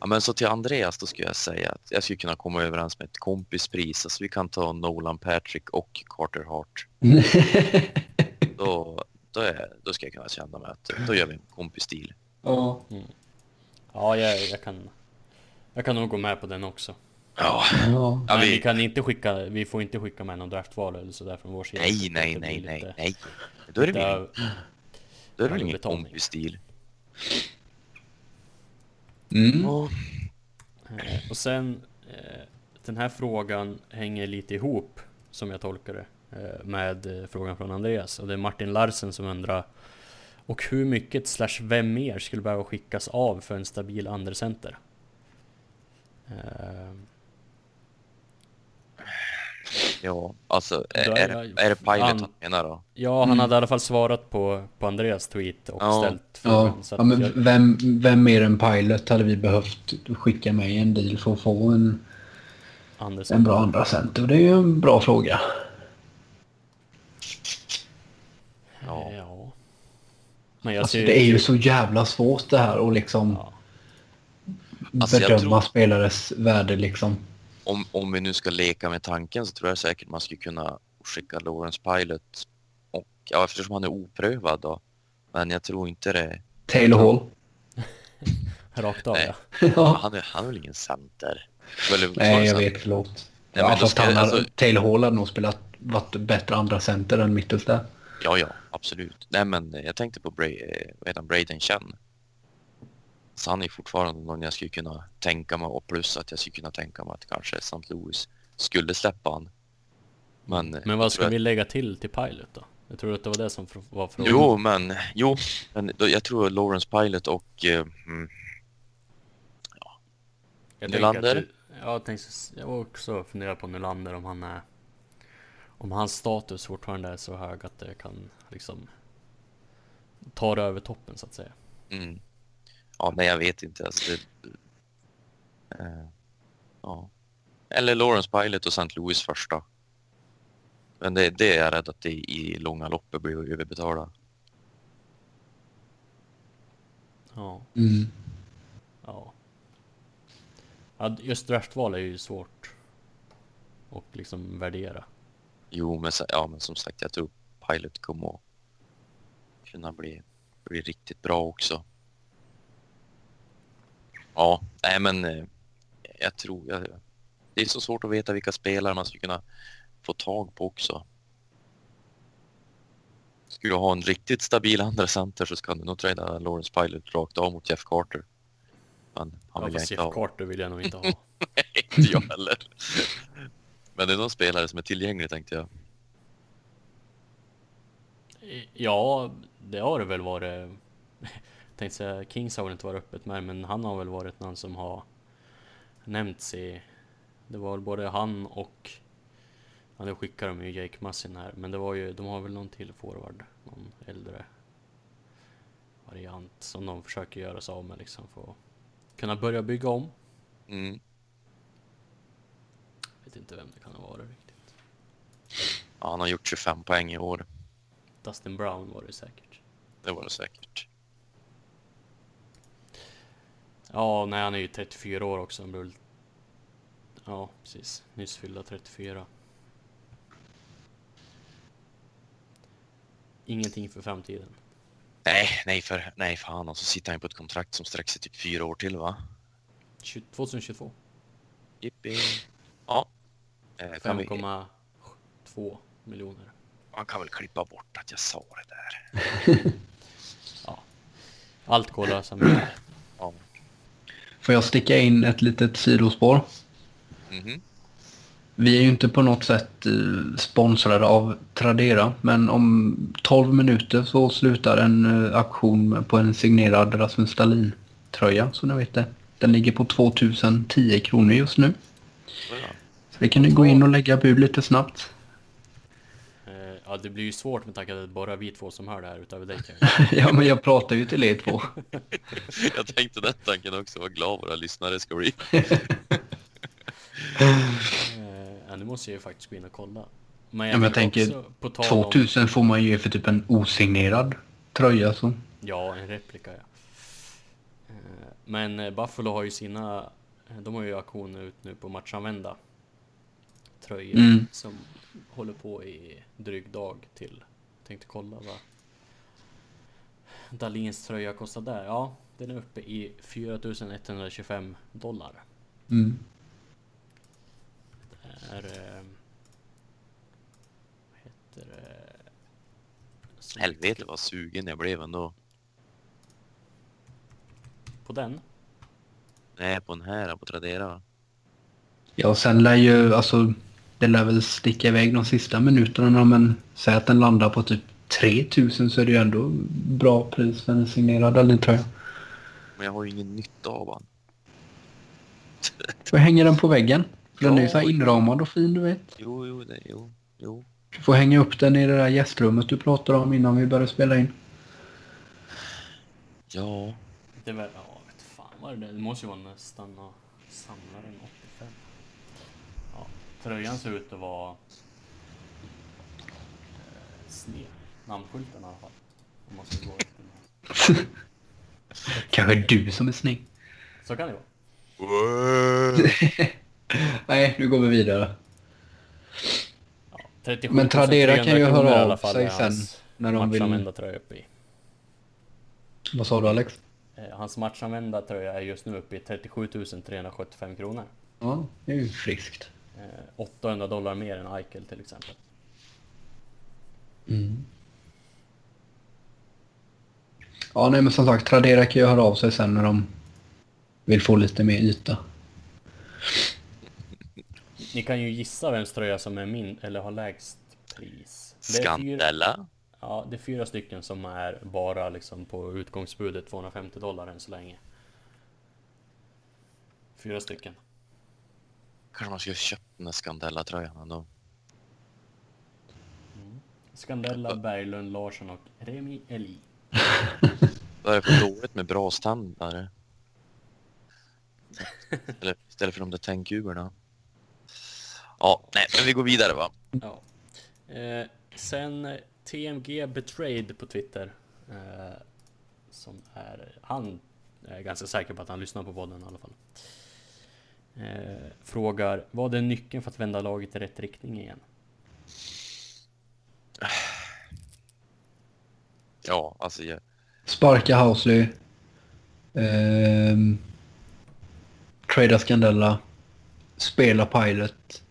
ja, men så till Andreas då skulle jag säga att jag skulle kunna komma överens med ett kompispris. Alltså vi kan ta Nolan Patrick och Carter Hart. Då, då, är, då ska jag kunna känna mig att då gör vi en kompisstil. ja. Ja, jag, jag kan... Jag kan nog gå med på den också. Ja, ja. Men vi vi, kan inte skicka, vi får inte skicka med någon draftval eller sådär från vår sida. nej, nej, nej, nej, nej. Då är det väl av- Då är det väl ingen betalning. kompisstil. Mm. Och, eh, Och sen eh, den här frågan hänger lite ihop som jag tolkar det eh, med frågan från Andreas och det är Martin Larsen som undrar och hur mycket slash vem mer skulle behöva skickas av för en stabil andrecenter? Ja, alltså är, är, är det, är det Pilot an- han menar då? ja, han Mm. hade i alla fall svarat på, på Andreas tweet och Ja. ställt Ja, frågan. så ja att men jag, vem, vem mer än Pilot hade vi behövt skicka med i en deal för att få en, en bra andra center? Och Det är ju en bra fråga. Ja. ja. Men jag Alltså, ser det är ju så jävla svårt det här att liksom Ja. Alltså, bedöma tror- spelares värde liksom. Om, om vi nu ska leka med tanken så tror jag säkert man skulle kunna skicka Lawrence Pilot och ja, eftersom han är oprövad då. Men jag tror inte det. Taylor Hall. Rakt av Nej. ja. Han är, han är väl ingen center? Eller, Nej, jag så- vet. Förlåt. Nej, ja, fast han alltså- Taylor Hall hade nog spelat, varit bättre andra center än Mittelstadt. Ja, ja, absolut. Nej, men jag tänkte på Bra eh? Braden Chen. Så han är fortfarande någon jag skulle kunna tänka mig och plus att jag skulle kunna tänka mig att kanske St. Louis skulle släppa han. Men, eh, Men vad ska att- vi lägga till till Pilot då? Jag tror att det var det som var frågan. Jo, men jo, men då, jag tror Lawrence Pilot och eh, mm, jag Nylander? du- Jag tänkte, jag också fundera på Nylander om han är Om hans status fortfarande är så hög att det kan liksom Ta det över toppen så att säga. mm, ja, nej, jag vet inte. Alltså, det, eh, ja. Eller Lawrence Pilot och St. Louis första. Men det, det är jag rädd att det i långa loppet blir överbetala. Ja, Mm. ja. ja just draftval är ju svårt och liksom värdera. Jo, men, ja, men som sagt, jag tror Pilot kommer att kunna bli, bli riktigt bra också. Ja, nej men eh, jag tror... Jag, det är så svårt att veta vilka spelare man skulle kunna få tag på också. Skulle du ha en riktigt stabil andra center så ska du nog träda Lawrence Pilot rakt av mot Jeff Carter. Men han Ja, vill jag fast inte Jeff ha. Carter vill jag nog inte ha. inte jag heller. Men det är någon spelare som är tillgänglig tänkte jag. Ja, det har det väl varit. Tänkte säga, Kings har väl inte varit öppet med men han har väl varit någon som har nämnts i... Det var väl både han och... Ja, nu skickar de ju Jake Massin här, men det var ju, de har väl någon till forward, någon äldre variant som de försöker göra sig av med liksom för att kunna börja bygga om. Mm. Vet inte vem det kan ha varit riktigt. Ja, han har gjort 25 poäng i år. Dustin Brown var det säkert. Det var det säkert. Ja, nej han är ju 34 år också. Han blev... Ja, precis. Nyss fyllda 34. Ingenting för framtiden. Nej, nej för, nej fan. Och så sitter han på ett kontrakt som sträcker sig typ fyra år till va? 2022. Jippi. Ja. Eh, 5,2 miljoner. Man kan väl klippa bort att jag sa det där. ja. Allt går att lösa med Får jag sticka in ett litet sidospår? Mhm. Vi är ju inte på något sätt eh, sponsrade av Tradera, men om 12 minuter så slutar en eh, auktion på en signerad Rasmus Dahlin-tröja, så ni vet det. Den ligger på 2010 kronor just nu. Så ja. Så det kan ni gå in och lägga bud lite snabbt. Ja, det blir ju svårt med tanke på att det är bara vi två som hör det här utöver dig ja, men jag pratar ju till er två. Jag tänkte den tanken också. Vad glad våra lyssnare ska bli. Eh, Ja, nu måste jag ju faktiskt gå in och kolla. Men Ja, men jag tänker, också, på tal om- 2000 får man ju för typ en osignerad tröja. Så. Ja, en replika ja. Eh, Men eh, Buffalo har ju sina, de har ju auktioner ut nu på matchanvända tröjor Mm. som håller på i dryg dag till. Tänkte kolla vad Dalins tröja kostar där. Ja, den är uppe i 4125 dollar. Mm. Det är... eh, Vad heter det? Helvete vad sugen jag blev ändå. På den? Nej, på den här på Tradera. Ja, sen lär ju, alltså, det lär väl sticka iväg de sista minuterna, men säg att den landar på typ 3000 så är det ju ändå bra pris för en signerad Dahlin-tröja. Men jag har ju ingen nytta av han. Så hänger den på väggen. Den är ju Ja, så här inramad och fin, du vet. Jo, jo, det, jo, jo. Du får hänga upp den i det där gästrummet du pratade om innan vi började spela in. Ja, Det var, ja, vet fan vad är det Det måste ju vara nästan att samla den 85. Ja, tröjan ser ut att vara eh, sned. Namnskylten i alla fall. Om man ska gå. Kanske du som är snygg. Så kan det vara. Nej, nu går vi vidare. Ja, 37 Men Tradera kan ju 300 höra av sig sen när de vill- tröja uppe i. Vad sa du Alex? Eh, Hans matchanvända tröja är just nu uppe i 37 375 kronor. Ja, det är ju friskt. Eh, 800 dollar mer än Eichel till exempel. Ja, nej men som sagt, Tradera kan ju höra av sig sen när de vill få lite mer yta. Ni kan ju gissa vems tröja som är min eller har lägst pris. Det är fyra, Skandella. ja, det är fyra stycken som är bara liksom på utgångsbudet 250 dollar än så länge. Fyra stycken. Kanske man skulle köpt den där Skandella-tröjan ändå. Skandella, Berglund, Larsson och Remi Eli. Vad är det för dåligt med bra standard? Eller istället för de där tändkuberna. Ja, nej, men vi går vidare va? Ja. Eh, sen TMG Betrayed på Twitter. Eh, som är, han är ganska säker på att han lyssnar på podden i alla fall. Eh, frågar, vad är nyckeln för att vända laget i rätt riktning igen? Ja, alltså jag, Sparka Housley. Ehm, trada Scandella. Spela Pilot.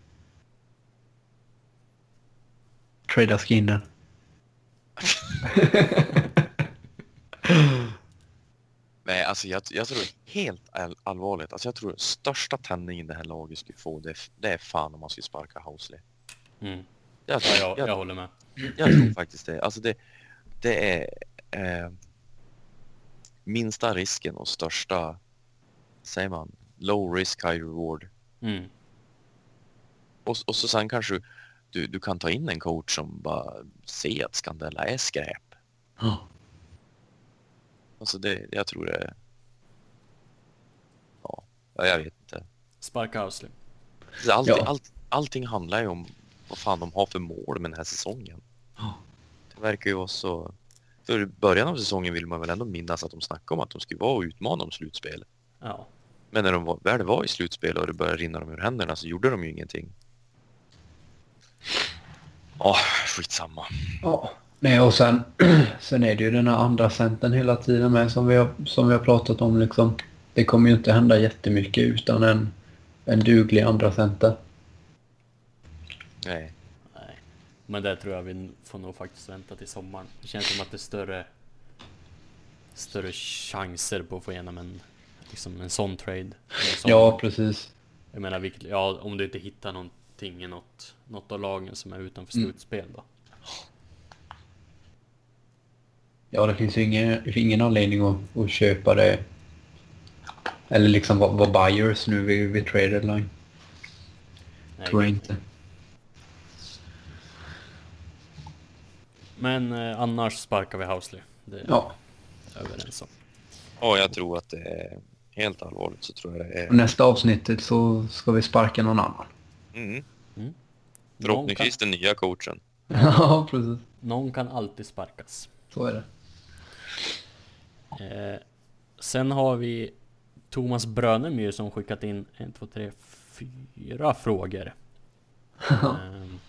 Trada Skinner. nej, alltså jag, jag tror helt all, allvarligt, alltså jag tror största tändningen det här laget skulle få, det, är- det är fan om man skulle sparka Housley. Mm. Jag, Ja, jag, jag, jag håller med. Jag tror faktiskt det. Alltså det, det är eh, minsta risken och största, säger man, low risk high reward. Mm. Och, och så sen kanske du, du kan ta in en coach som bara ser att Scandella är skräp. Ja. Alltså det, jag tror det Ja, ja, jag vet inte. Sparka Housley. Så Allt, Ja. allt, allting handlar ju om vad fan de har för mål med den här säsongen. Det verkar ju vara så... För i början av säsongen vill man väl ändå minnas att de snackade om att de skulle vara och utmana om slutspel. Ja. Men när de var, väl var i slutspel och det började rinna dem ur händerna så gjorde de ju ingenting. Ja, skitsamma. ja. Nej, och sen, sen är det ju den här andra centern hela tiden med som vi har, som vi har pratat om liksom. Det kommer ju inte hända jättemycket utan en, en duglig andra center. Nej. Nej. Men det tror jag vi får nog faktiskt vänta till sommaren. Det känns som att det är större större chanser på att få igenom en liksom en sån trade. En sån, Ja, precis. Jag menar, ja, om du inte hittar någonting i något, något av lagen som är utanför Mm. slutspel då. Ja, det finns ju ingen, ingen anledning att, att köpa det. Eller liksom vara vara buyers nu vid, vid trade deadline. Nej, Tror jag inte. Men eh, annars sparkar vi Housley. Det är Ja, jag överens om. Och jag tror att det är helt allvarligt så tror jag det är. och nästa avsnittet så ska vi sparka någon annan. Mm. Kan, Förhoppningsvis den nya coachen. ja, precis. någon kan alltid sparkas. Så är det. Eh, sen har vi Thomas Brönemyr som skickat in en, två, tre, fyra frågor. Ehm,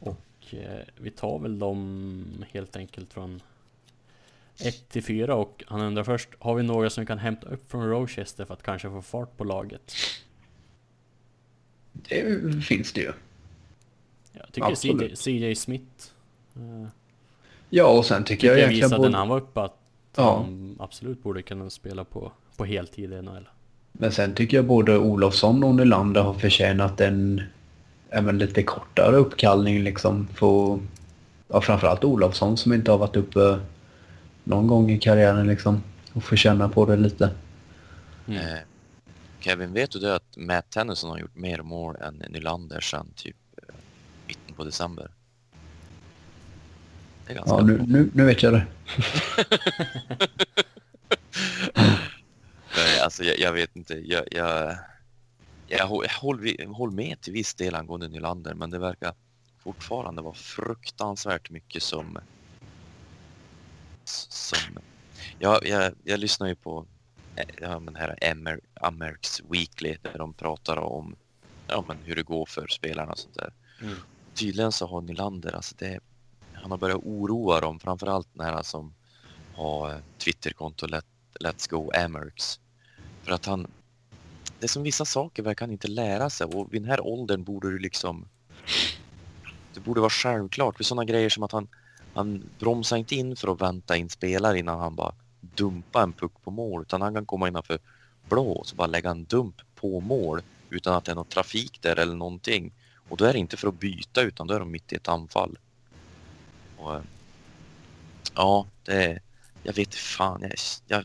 och eh, vi tar väl dem helt enkelt från 1 till 4 och han undrar först Har vi några som kan hämta upp från Rochester för att kanske få fart på laget? Det finns det ju. Jag tycker CJ, Absolut. CJ Smith eh, Ja, och sen tycker jag jag egentligen visade när både... han var uppe att Ja. han absolut borde kunna spela på, på heltid i NHL. Men sen tycker jag både Olofsson och Nylander har förtjänat en även lite kortare uppkallning liksom. För, ja, framförallt Olofsson som inte har varit uppe någon gång i karriären liksom. Och få känna på det lite. Mm. Eh, Kevin, vet du det att Matt Tennyson har gjort mer mål än Nylander sedan typ eh, mitten på december? Det är ganska Ja, nu, nu, nu vet jag det. Nej, alltså jag, jag vet inte. Jag, jag, jag, hå- jag håller, vi- håller med till viss del angående Nylander, men det verkar fortfarande vara fruktansvärt mycket som... som jag, jag, jag lyssnar ju på eh, ja, men här Amer, Amerks Weekly där de pratar om ja, men hur det går för spelarna och sånt där. Mm. Tydligen så har Nylander, alltså det, han har börjat oroa dem, framförallt den här som har eh, Twitterkonto Let, Let's Go Amerks. För att han, det är som vissa saker verkar han inte lära sig och vid den här åldern borde du liksom, det borde vara självklart. För sådana grejer som att han, han bromsar inte in för att vänta in spelare innan han bara dumpar en puck på mål utan han kan komma innanför blå och så bara lägga en dump på mål utan att det är någon trafik där eller någonting. Och då är det inte för att byta utan då är de mitt i ett anfall. Och, ja, det är, jag vet fan. Jag, jag,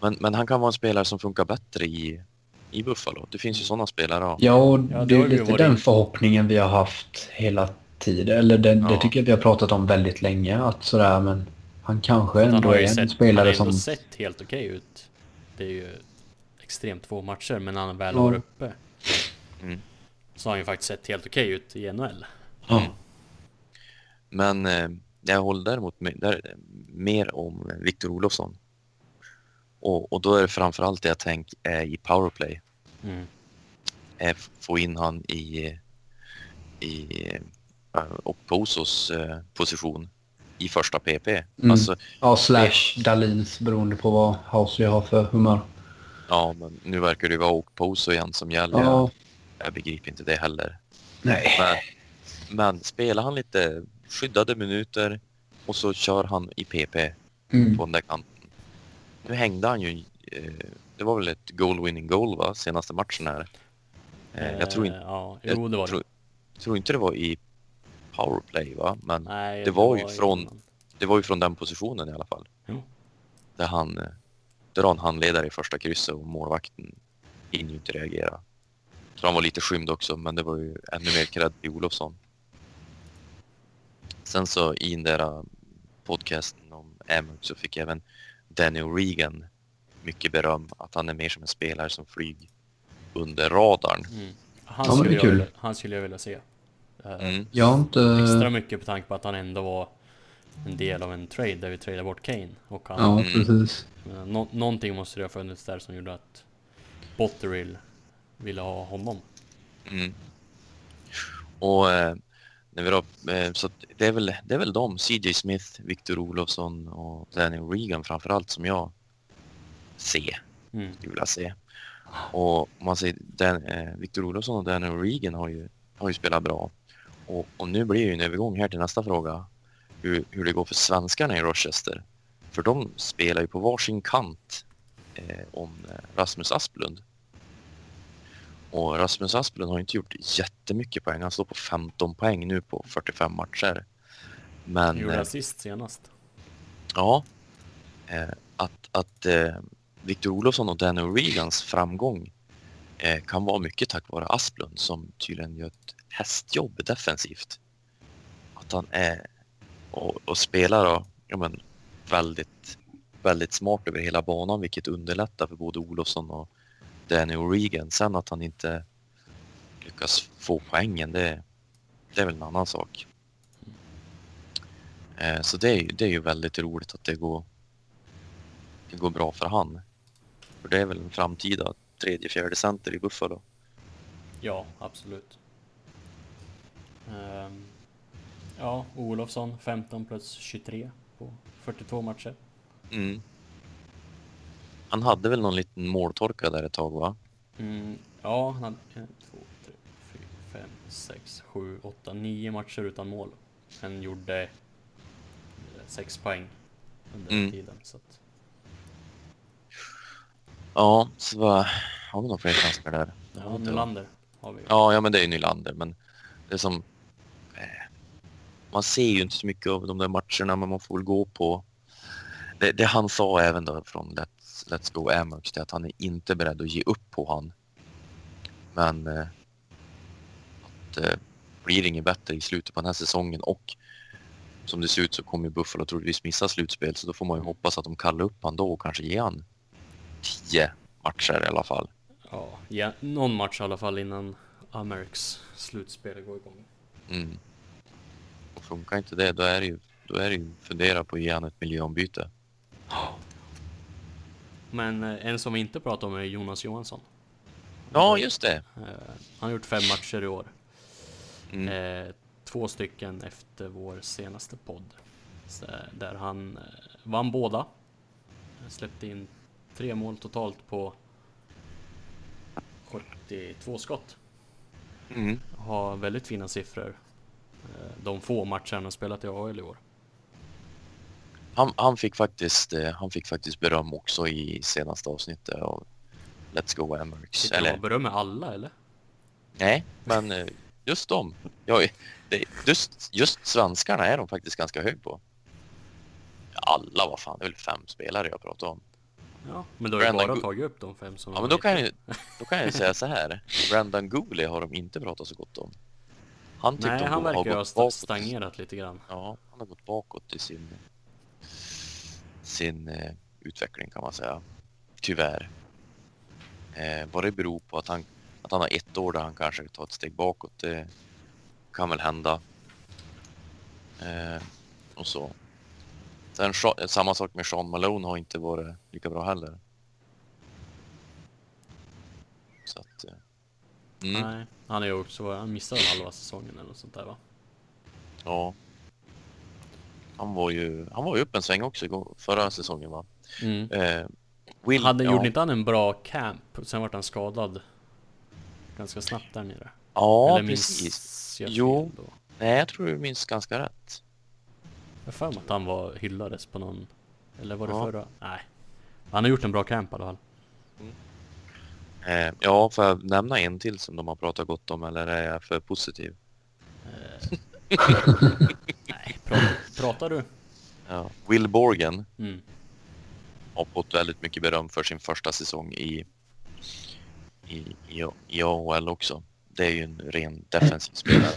men, men han kan vara en spelare som funkar bättre i, i Buffalo. Det finns ju sådana spelare. Ja. Ja, och Ja, det det har är lite varit den in- förhoppningen vi har haft hela tiden. Eller den, det Ja. tycker jag vi har pratat om väldigt länge. Att sådär, men han kanske Han ändå är ju en sett, han spelare har ändå som... sett helt okej ut. Det är ju extremt få matcher, men när han väl Ja. var uppe Mm. så har han ju faktiskt sett helt okej ut i NHL. Ja. Men eh, jag håller däremot med, där, mer om Victor Olofsson. Och, och då är det framförallt det jag tänker är i powerplay. Mm. F- få in han i, i äh, Oposos eh, position i första PP. Mm. Alltså, Ja, slash Dalins beroende på vad Housley har för humör. ja, men nu verkar det vara Oposo igen som gäller. Ja, Jag begriper inte det heller. nej. Men, men spelar han lite skyddade minuter och så kör han i PP Mm. på den där kanten. Nu hängde han ju, eh, det var väl ett goal-winning goal va, senaste matchen här. Eh, jag tror, inte, Eh, Ja, jag jo det var tror, det. tror inte det var i powerplay va, men Nej, det var ju i från- annan. det var ju från den positionen i alla fall. Jo. Där han, eh, där har en handledare i första krysset och målvakten hinner ju inte reagera. Så han var lite skymd också, men det var ju ännu mer cred till Olofsson. Sen så i den där eh, podcasten om Amherst så fick även Danny O'Regan mycket beröm att han är mer som en spelare som flyger under radarn. Mm. Han, Ja, skulle jag kul. vilja, han skulle jag vilja se. Eh, Mm. Jag har inte... Extra mycket på tanke på att han ändå var en del av en trade där vi tradade bort Kane. Och han, Ja, precis. Men Nå någonting måste det ha funnits där som gjorde att Botterill ville ha honom. Mm. Och eh, när vi då, eh, så det, är väl, det är väl de, CJ Smith, Victor Olofsson och Daniel Regan framförallt som jag ser, Mm. skulle vilja se. Och om man säger Dan, eh, Victor Olofsson och Daniel Regan har ju, har ju spelat bra. Och, och nu blir ju en övergång här till nästa fråga. Hur, hur det går för svenskarna i Rochester. För de spelar ju på varsin kant eh, om eh, Rasmus Asplund. Och Rasmus Asplund har inte gjort jättemycket poäng. Han står på 15 poäng nu på 45 matcher. Men Gjorde eh, assist senast. ja, eh, att, att eh, Victor Olofsson och Daniel Regans framgång kan vara mycket tack vare Asplund som tydligen gör ett hästjobb defensivt. Att han är och, och spelar då, ja, men, väldigt, väldigt smart över hela banan vilket underlättar för både Olofsson och Daniel Regan. Sen att han inte lyckas få poängen, det, det är väl en annan sak. Eh, så det är, det är ju väldigt roligt att det går, det går bra för han. För det är väl en framtida tredje, fjärde center i Buffalo. Ja, absolut. Ehm, ja, Olofsson 15 plus 23 på 42 matcher. Mm. Han hade väl någon liten måltorka där ett tag va? Mm, ja, han hade en, två, tre, fyra, fem, sex, sju, åtta, nio matcher utan mål. Han gjorde eh, sex poäng under Mm. tiden. Så att, Ja, så vad, har vi några fler svenskar där? ja, Nylander har vi. Ja, ja men det är ju Nylander men det är som eh, man ser ju inte så mycket av de där matcherna men man får väl gå på det, det han sa även då från Let's, Go Amerks det är att han är inte beredd att ge upp på han. Men eh, att eh, blir det inget bättre i slutet på den här säsongen och som det ser ut så kommer Buffalo troligtvis missa slutspel så då får man ju hoppas att de kallar upp han då och kanske ger han tio matcher i alla fall. Ja, ja, någon match i alla fall innan Ameriks slutspel går igång. Mm. Och funkar inte det, då är det ju, då är det ju fundera på att ge han ett miljöombyte. Men eh, en som vi inte pratar om är Jonas Johansson. Ja, just det. Eh, han har gjort fem matcher i år. Mm. Eh, två stycken efter vår senaste podd. Där han vann båda. Släppte in tre mål totalt på 72 skott. Mm. Har väldigt fina siffror. De få matcher han har spelat i AHL i år. Han, han, fick faktiskt, eh, han fick faktiskt beröm också i senaste avsnittet av Let's Go man Eller berömmer alla eller? nej, men eh, just dem. Ja, det, just, just svenskarna är de faktiskt ganska hög på. Alla, vad fan, det är väl fem spelare jag pratar om. Ja, men då har Brandon bara Go- tagit upp de fem som Ja, men då kan, jag, då kan jag säga så här. Brandon Gooley har de inte pratat så gott om. Han tyckte Nej, han verkar ha bakåt. stagnerat lite grann. Ja, han har gått bakåt i sin, sin eh, utveckling kan man säga. Tyvärr. Eh, vad det beror på att han, att han har ett år där han kanske tar ett steg bakåt, det kan väl hända. Eh, och så. Sen Sha- samma sak med Sean Malone har inte varit lika bra heller. Så att... Eh, mm, Nej, han är ju också, han missade halva säsongen eller något sånt där va? ja. Han var ju, han var ju upp en sväng också förra säsongen va? Mm. Eh, Will, Hade, ja. Gjorde inte han en bra camp? Sen vart han skadad ganska snabbt där nere. Ja, eller precis. Jo. då? Nej, jag tror du minns ganska rätt. Jag för mig att han var hyllades på någon... Eller var det Ja. förra? Nej. Han har gjort en bra camp i alla fall. Eh, ja, får jag nämna en till som de har pratat gott om eller är jag för positiv? Nej, pra, pratar du? Ja. Will Borgen Mm. har fått väldigt mycket beröm för sin första säsong i, i, i, i AHL också. Det är ju en ren defensiv spelare.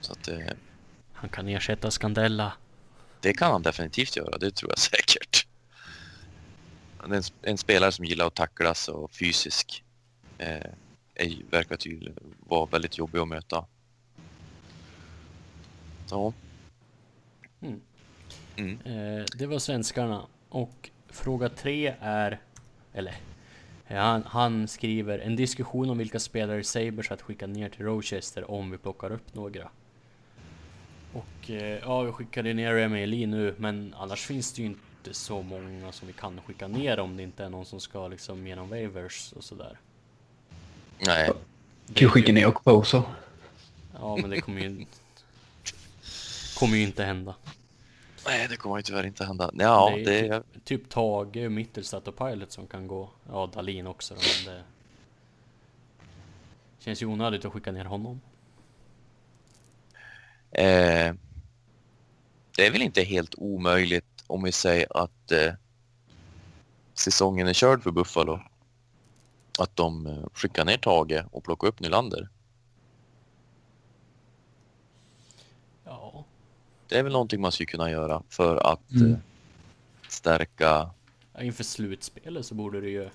Så att eh, Han kan ersätta Scandella. det kan han definitivt göra, det tror jag säkert. Han är en, en spelare som gillar att tacklas och fysisk. Eh, är, verkar tydligen vara väldigt jobbig att möta. Så. Mm. Mm. Eh, det var svenskarna. Och fråga tre är... Eller... Ja, han, han skriver en diskussion om vilka spelare i Sabres att skicka ner till Rochester om vi plockar upp några. Och eh, ja, vi skickade ner Remy Lee nu, men annars finns det ju inte så många som vi kan skicka ner om det inte är någon som ska liksom genom waivers och sådär. Nej, Kan ju skicka ner Okposo. Ja, men det kommer ju... kommer ju inte hända. nej det kommer ju tyvärr inte hända. Ja, det det är är... typ, typ Tage, Mittelstadt och Pilot som kan gå. Ja, Dalin också då, men det... Känns ju onödigt att skicka ner honom. Eh, det är väl inte helt omöjligt om vi säger att eh, säsongen är körd för Buffalo. Att de eh, skickar ner Tage och plockar upp Nylander. Ja, Det är väl någonting man skulle kunna göra för att Mm. eh, stärka... Ja, inför slutspelet så borde det ju...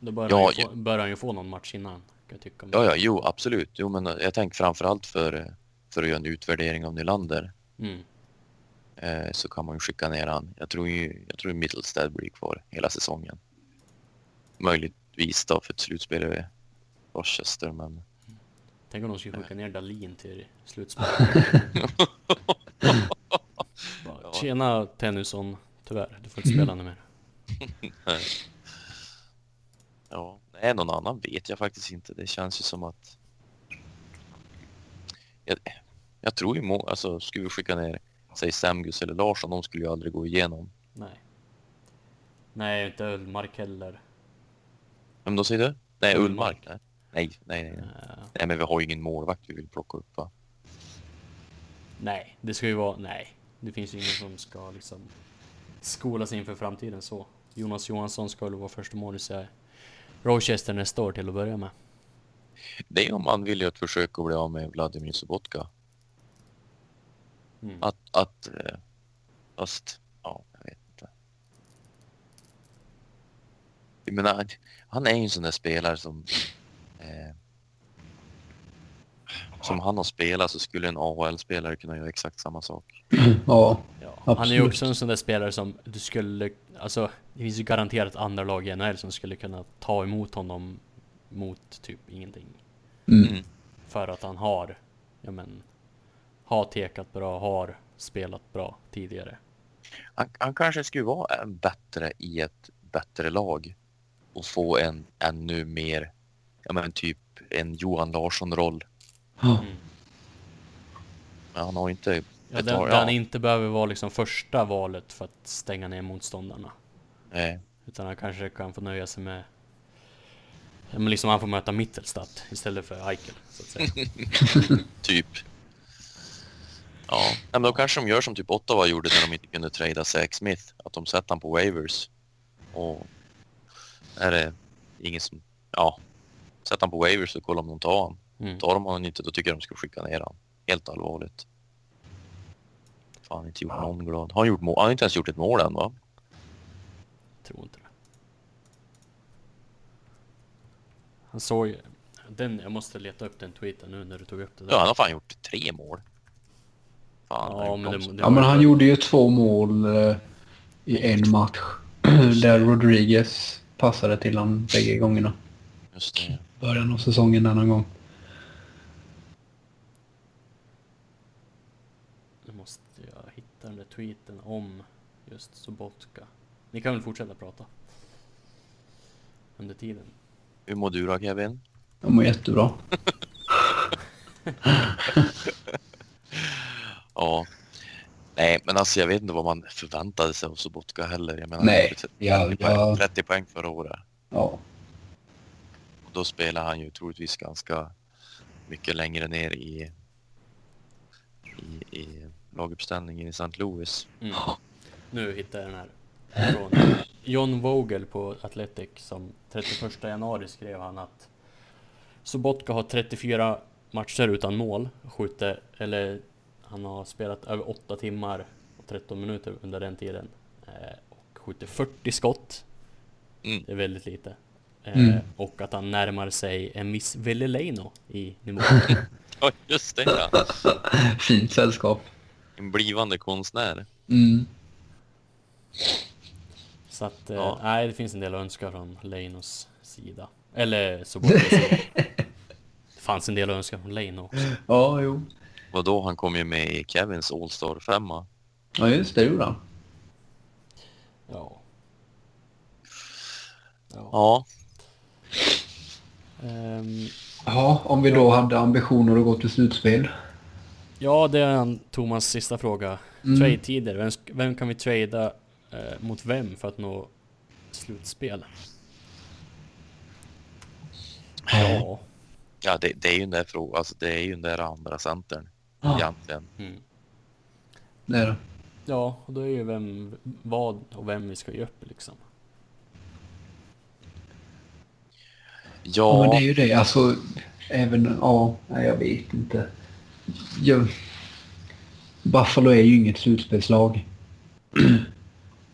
Då bör, Ja, han, ju få, bör han ju få någon match innan, kan jag tycka. Ja, ja, jo, absolut. Jo, men jag tänker framförallt för, eh, för att göra en utvärdering av Nylander Mm. eh, så kan man ju skicka ner han. Jag tror ju jag tror Middlestead blir kvar hela säsongen. Möjligtvis då för ett slutspel i Rochester, men Tänk om de skulle skicka ner Dalin till slutspelet. Bara. Tjena Tennyson, tyvärr, du får inte spela nu mer. ja, nej, någon annan vet jag faktiskt inte. Det känns ju som att jag, jag tror ju, må, alltså skulle vi skicka ner, säg Samgus eller Larsson, de skulle ju aldrig gå igenom. Nej. Nej, inte Ullmark heller. Vem då säger du? Nej, Ullmark. Nej, nej, nej. nej. Eh, Nej, men vi har ju ingen målvakt vi vill plocka upp va? Nej, det ska ju vara... Nej. Det finns ju ingen som ska liksom skolas inför framtiden så. Jonas Johansson ska väl vara första målis i Rochester nästa år till att börja med. Det är om man vill försök att bli av med Vladimir Sobotka. Mm. Att, att, eh, fast, ja, jag vet inte. Jag menar, han är ju en sån där spelare som, eh, som han har spelat så skulle en AHL-spelare kunna göra exakt samma sak. Ja, Ja, han är ju också en sån där spelare som du skulle, alltså det finns ju garanterat andra lag i NHL som skulle kunna ta emot honom mot typ ingenting. mm. Mm. För att han har, ja men, har tekat bra, har spelat bra tidigare. Han, han kanske skulle vara en bättre i ett bättre lag och få en ännu mer, ja men typ en Johan Larsson-roll. Ja. Mm. Men han har inte Ja, där, val- där han inte behöver vara liksom första valet för att stänga ner motståndarna. Nej. Utan han kanske kan få nöja sig med Ja men liksom han får möta Mittelstadt istället för Eichel, så att säga. Typ. Ja, men då kanske de gör som typ Ottawa gjorde när de inte kunde trada Zach Smith. Att de sätter han på waivers. Och är det ingen som... Ja, sätter han på waivers och kollar om de tar han. Mm. Tar de honom inte, då tycker jag de ska skicka ner han. Helt allvarligt. Fan, inte gjort någon glad. Har han, gjort mål? han har inte ens gjort ett mål än va? Tror inte det. Han såg ju... Den, jag måste leta upp den tweeten nu när du tog upp det där. Ja, han har fan gjort tre mål. Fan, ja men det, det ja men han för- gjorde ju två mål eh, i en match. Där Rodriguez passade till han bägge gångerna. Just det. Början av säsongen denna gång. Nu måste jag hitta den där tweeten om just Sobotka. Ni kan väl fortsätta prata? Under tiden. Hur mår du då Kevin? De mår jättebra. Ja. Nej, men alltså jag vet inte vad man förväntade sig av Sobotka heller. Jag menar, Nej, han gjorde 30, ja, poäng, ja. 30 poäng förra året. Ja. Och då spelar han ju troligtvis ganska mycket längre ner i, i, i laguppställningen i St. Louis. Mm. Nu hittar jag den här. Från John Vogel på Athletic som 31 januari skrev han att Sobotka har 34 matcher utan mål. Skjuter, eller han har spelat över 8 timmar och 13 minuter under den tiden. Eh, och skjuter 40 skott. Mm. Det är väldigt lite. Eh, Mm. Och att han närmar sig en Miss Veleleino i nivå. Ja, just det. Ja. Fint sällskap. En blivande konstnär. Mm. Så att, eh, Ja. nej det finns en del att önska från Leinos sida. Eller så gott det sida. Det fanns en del att önska från Lane också. Ja, jo. Vadå, han kom ju med i Kevins All-Star 5 Ja, just det, gjorde han. Ja. Ja. Ja, Ehm, Ja, om vi då hade ambitioner att gå till slutspel. Ja, det är en Thomas sista fråga. Mm. Trade-tider. Vem, vem kan vi trada eh, mot vem för att nå slutspel? Ja. ja det, det är ju den där frågan, alltså det är ju den där andra centern Ja, egentligen. Mm. det är det. Ja, och då är ju vem, vad och vem vi ska ge upp liksom. Ja, men det Ja, är ju det. Alltså, även... Ja, jag vet inte. Jag, Buffalo är ju inget slutspelslag.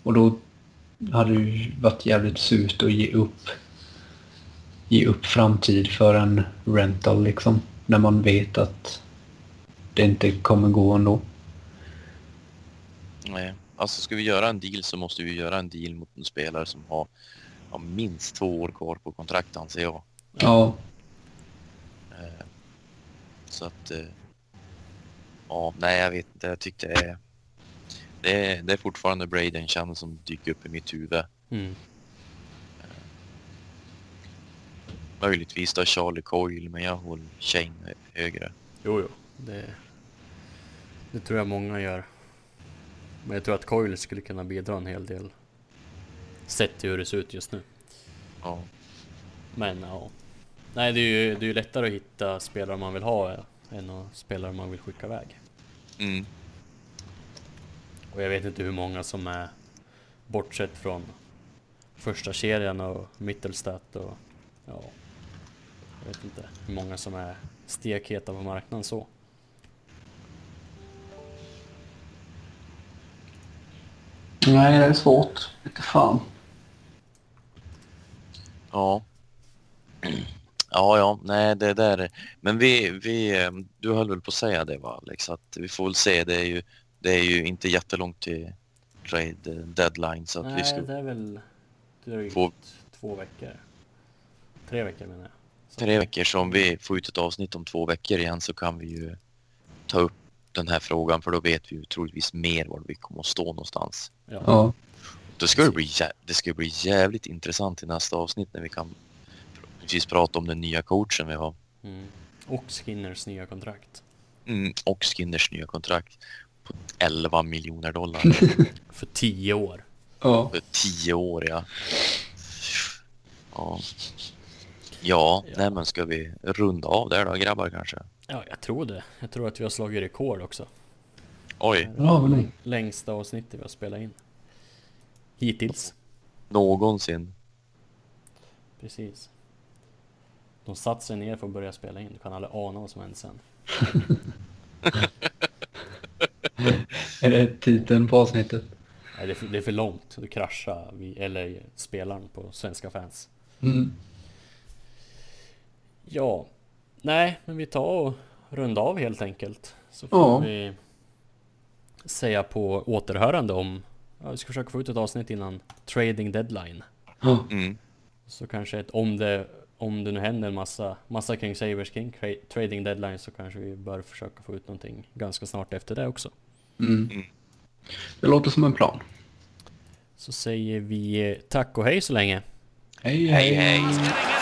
Och då hade det ju varit jävligt surt att ge upp ge upp framtid för en rental liksom. När man vet att det inte kommer gå ändå. nej. Alltså ska vi göra en deal så måste vi göra en deal mot en spelare som har, har minst två år kvar på kontrakt anser jag. Ja, Eh, Så att... eh, Ja, nej jag vet inte. Jag tyckte det är... Det är, det är fortfarande Braden Chan som dyker upp i mitt huvud. Mm. Möjligtvis då Charlie Coyle, men jag håller Shane högre. Jo, jo. Det, det tror jag många gör. Men jag tror att Coyle skulle kunna bidra en hel del. Sett till hur det ser ut just nu. Ja. Men ja. Nej, det är ju det är ju lättare att hitta spelare man vill ha eh, än att spelare man vill skicka iväg. Mm. Och jag vet inte hur många som är bortsett från första kedjan och Mittelstat och ja. Jag vet inte hur många som är stekheta på marknaden så. nej det är svårt. Inte fan. Ja. Ja, ja, nej det där. Men vi, vi, eh, du höll väl på att säga det va Alex, att vi får väl se. Det är ju, det är ju inte jättelångt till trade deadline så att vi Nej, ska det är väl drygt Två- två veckor. Tre veckor menar jag. Så- tre veckor så om vi får ut ett avsnitt om två veckor igen så kan vi ju ta upp den här frågan för då vet vi ju troligtvis mer var vi kommer att stå någonstans. Ja. Ja. Då ska det, bli, det ska bli jävligt intressant i nästa avsnitt när vi kan precis prata om den nya coachen vi har. Mm. Och Skinners nya kontrakt. Mm, och Skinners nya kontrakt på 11 miljoner dollar För tio år. Ja. för 10 år ja. Ja, ja Ja. nej men ska vi runda av där då grabbar kanske? Ja, jag tror det. Jag tror att vi har slagit rekord också. Oj, Ja, men nej. Längsta avsnittet vi har spelat in. Hittills. någonsin. Precis. De satt sig ner för att börja spela in. Du kan aldrig ana vad som händer sen. Är det titeln på avsnittet? Nej, det, är för, det är för långt. Du kraschar vi, eller spelaren på svenska fans. Mm. Ja, nej, men vi tar och runda av helt enkelt. Så får Ja. vi säga på återhörande om... Ja, vi ska försöka få ut ett avsnitt innan trading deadline. Mm. Så kanske ett, om det, om det nu händer en massa, massa kring Sabres kring tra- trading deadline så kanske vi bör försöka få ut någonting ganska snart efter det också. Mm. Mm. Det låter som en plan. Så säger vi tack och hej så länge. Hej, Hej hej! Getting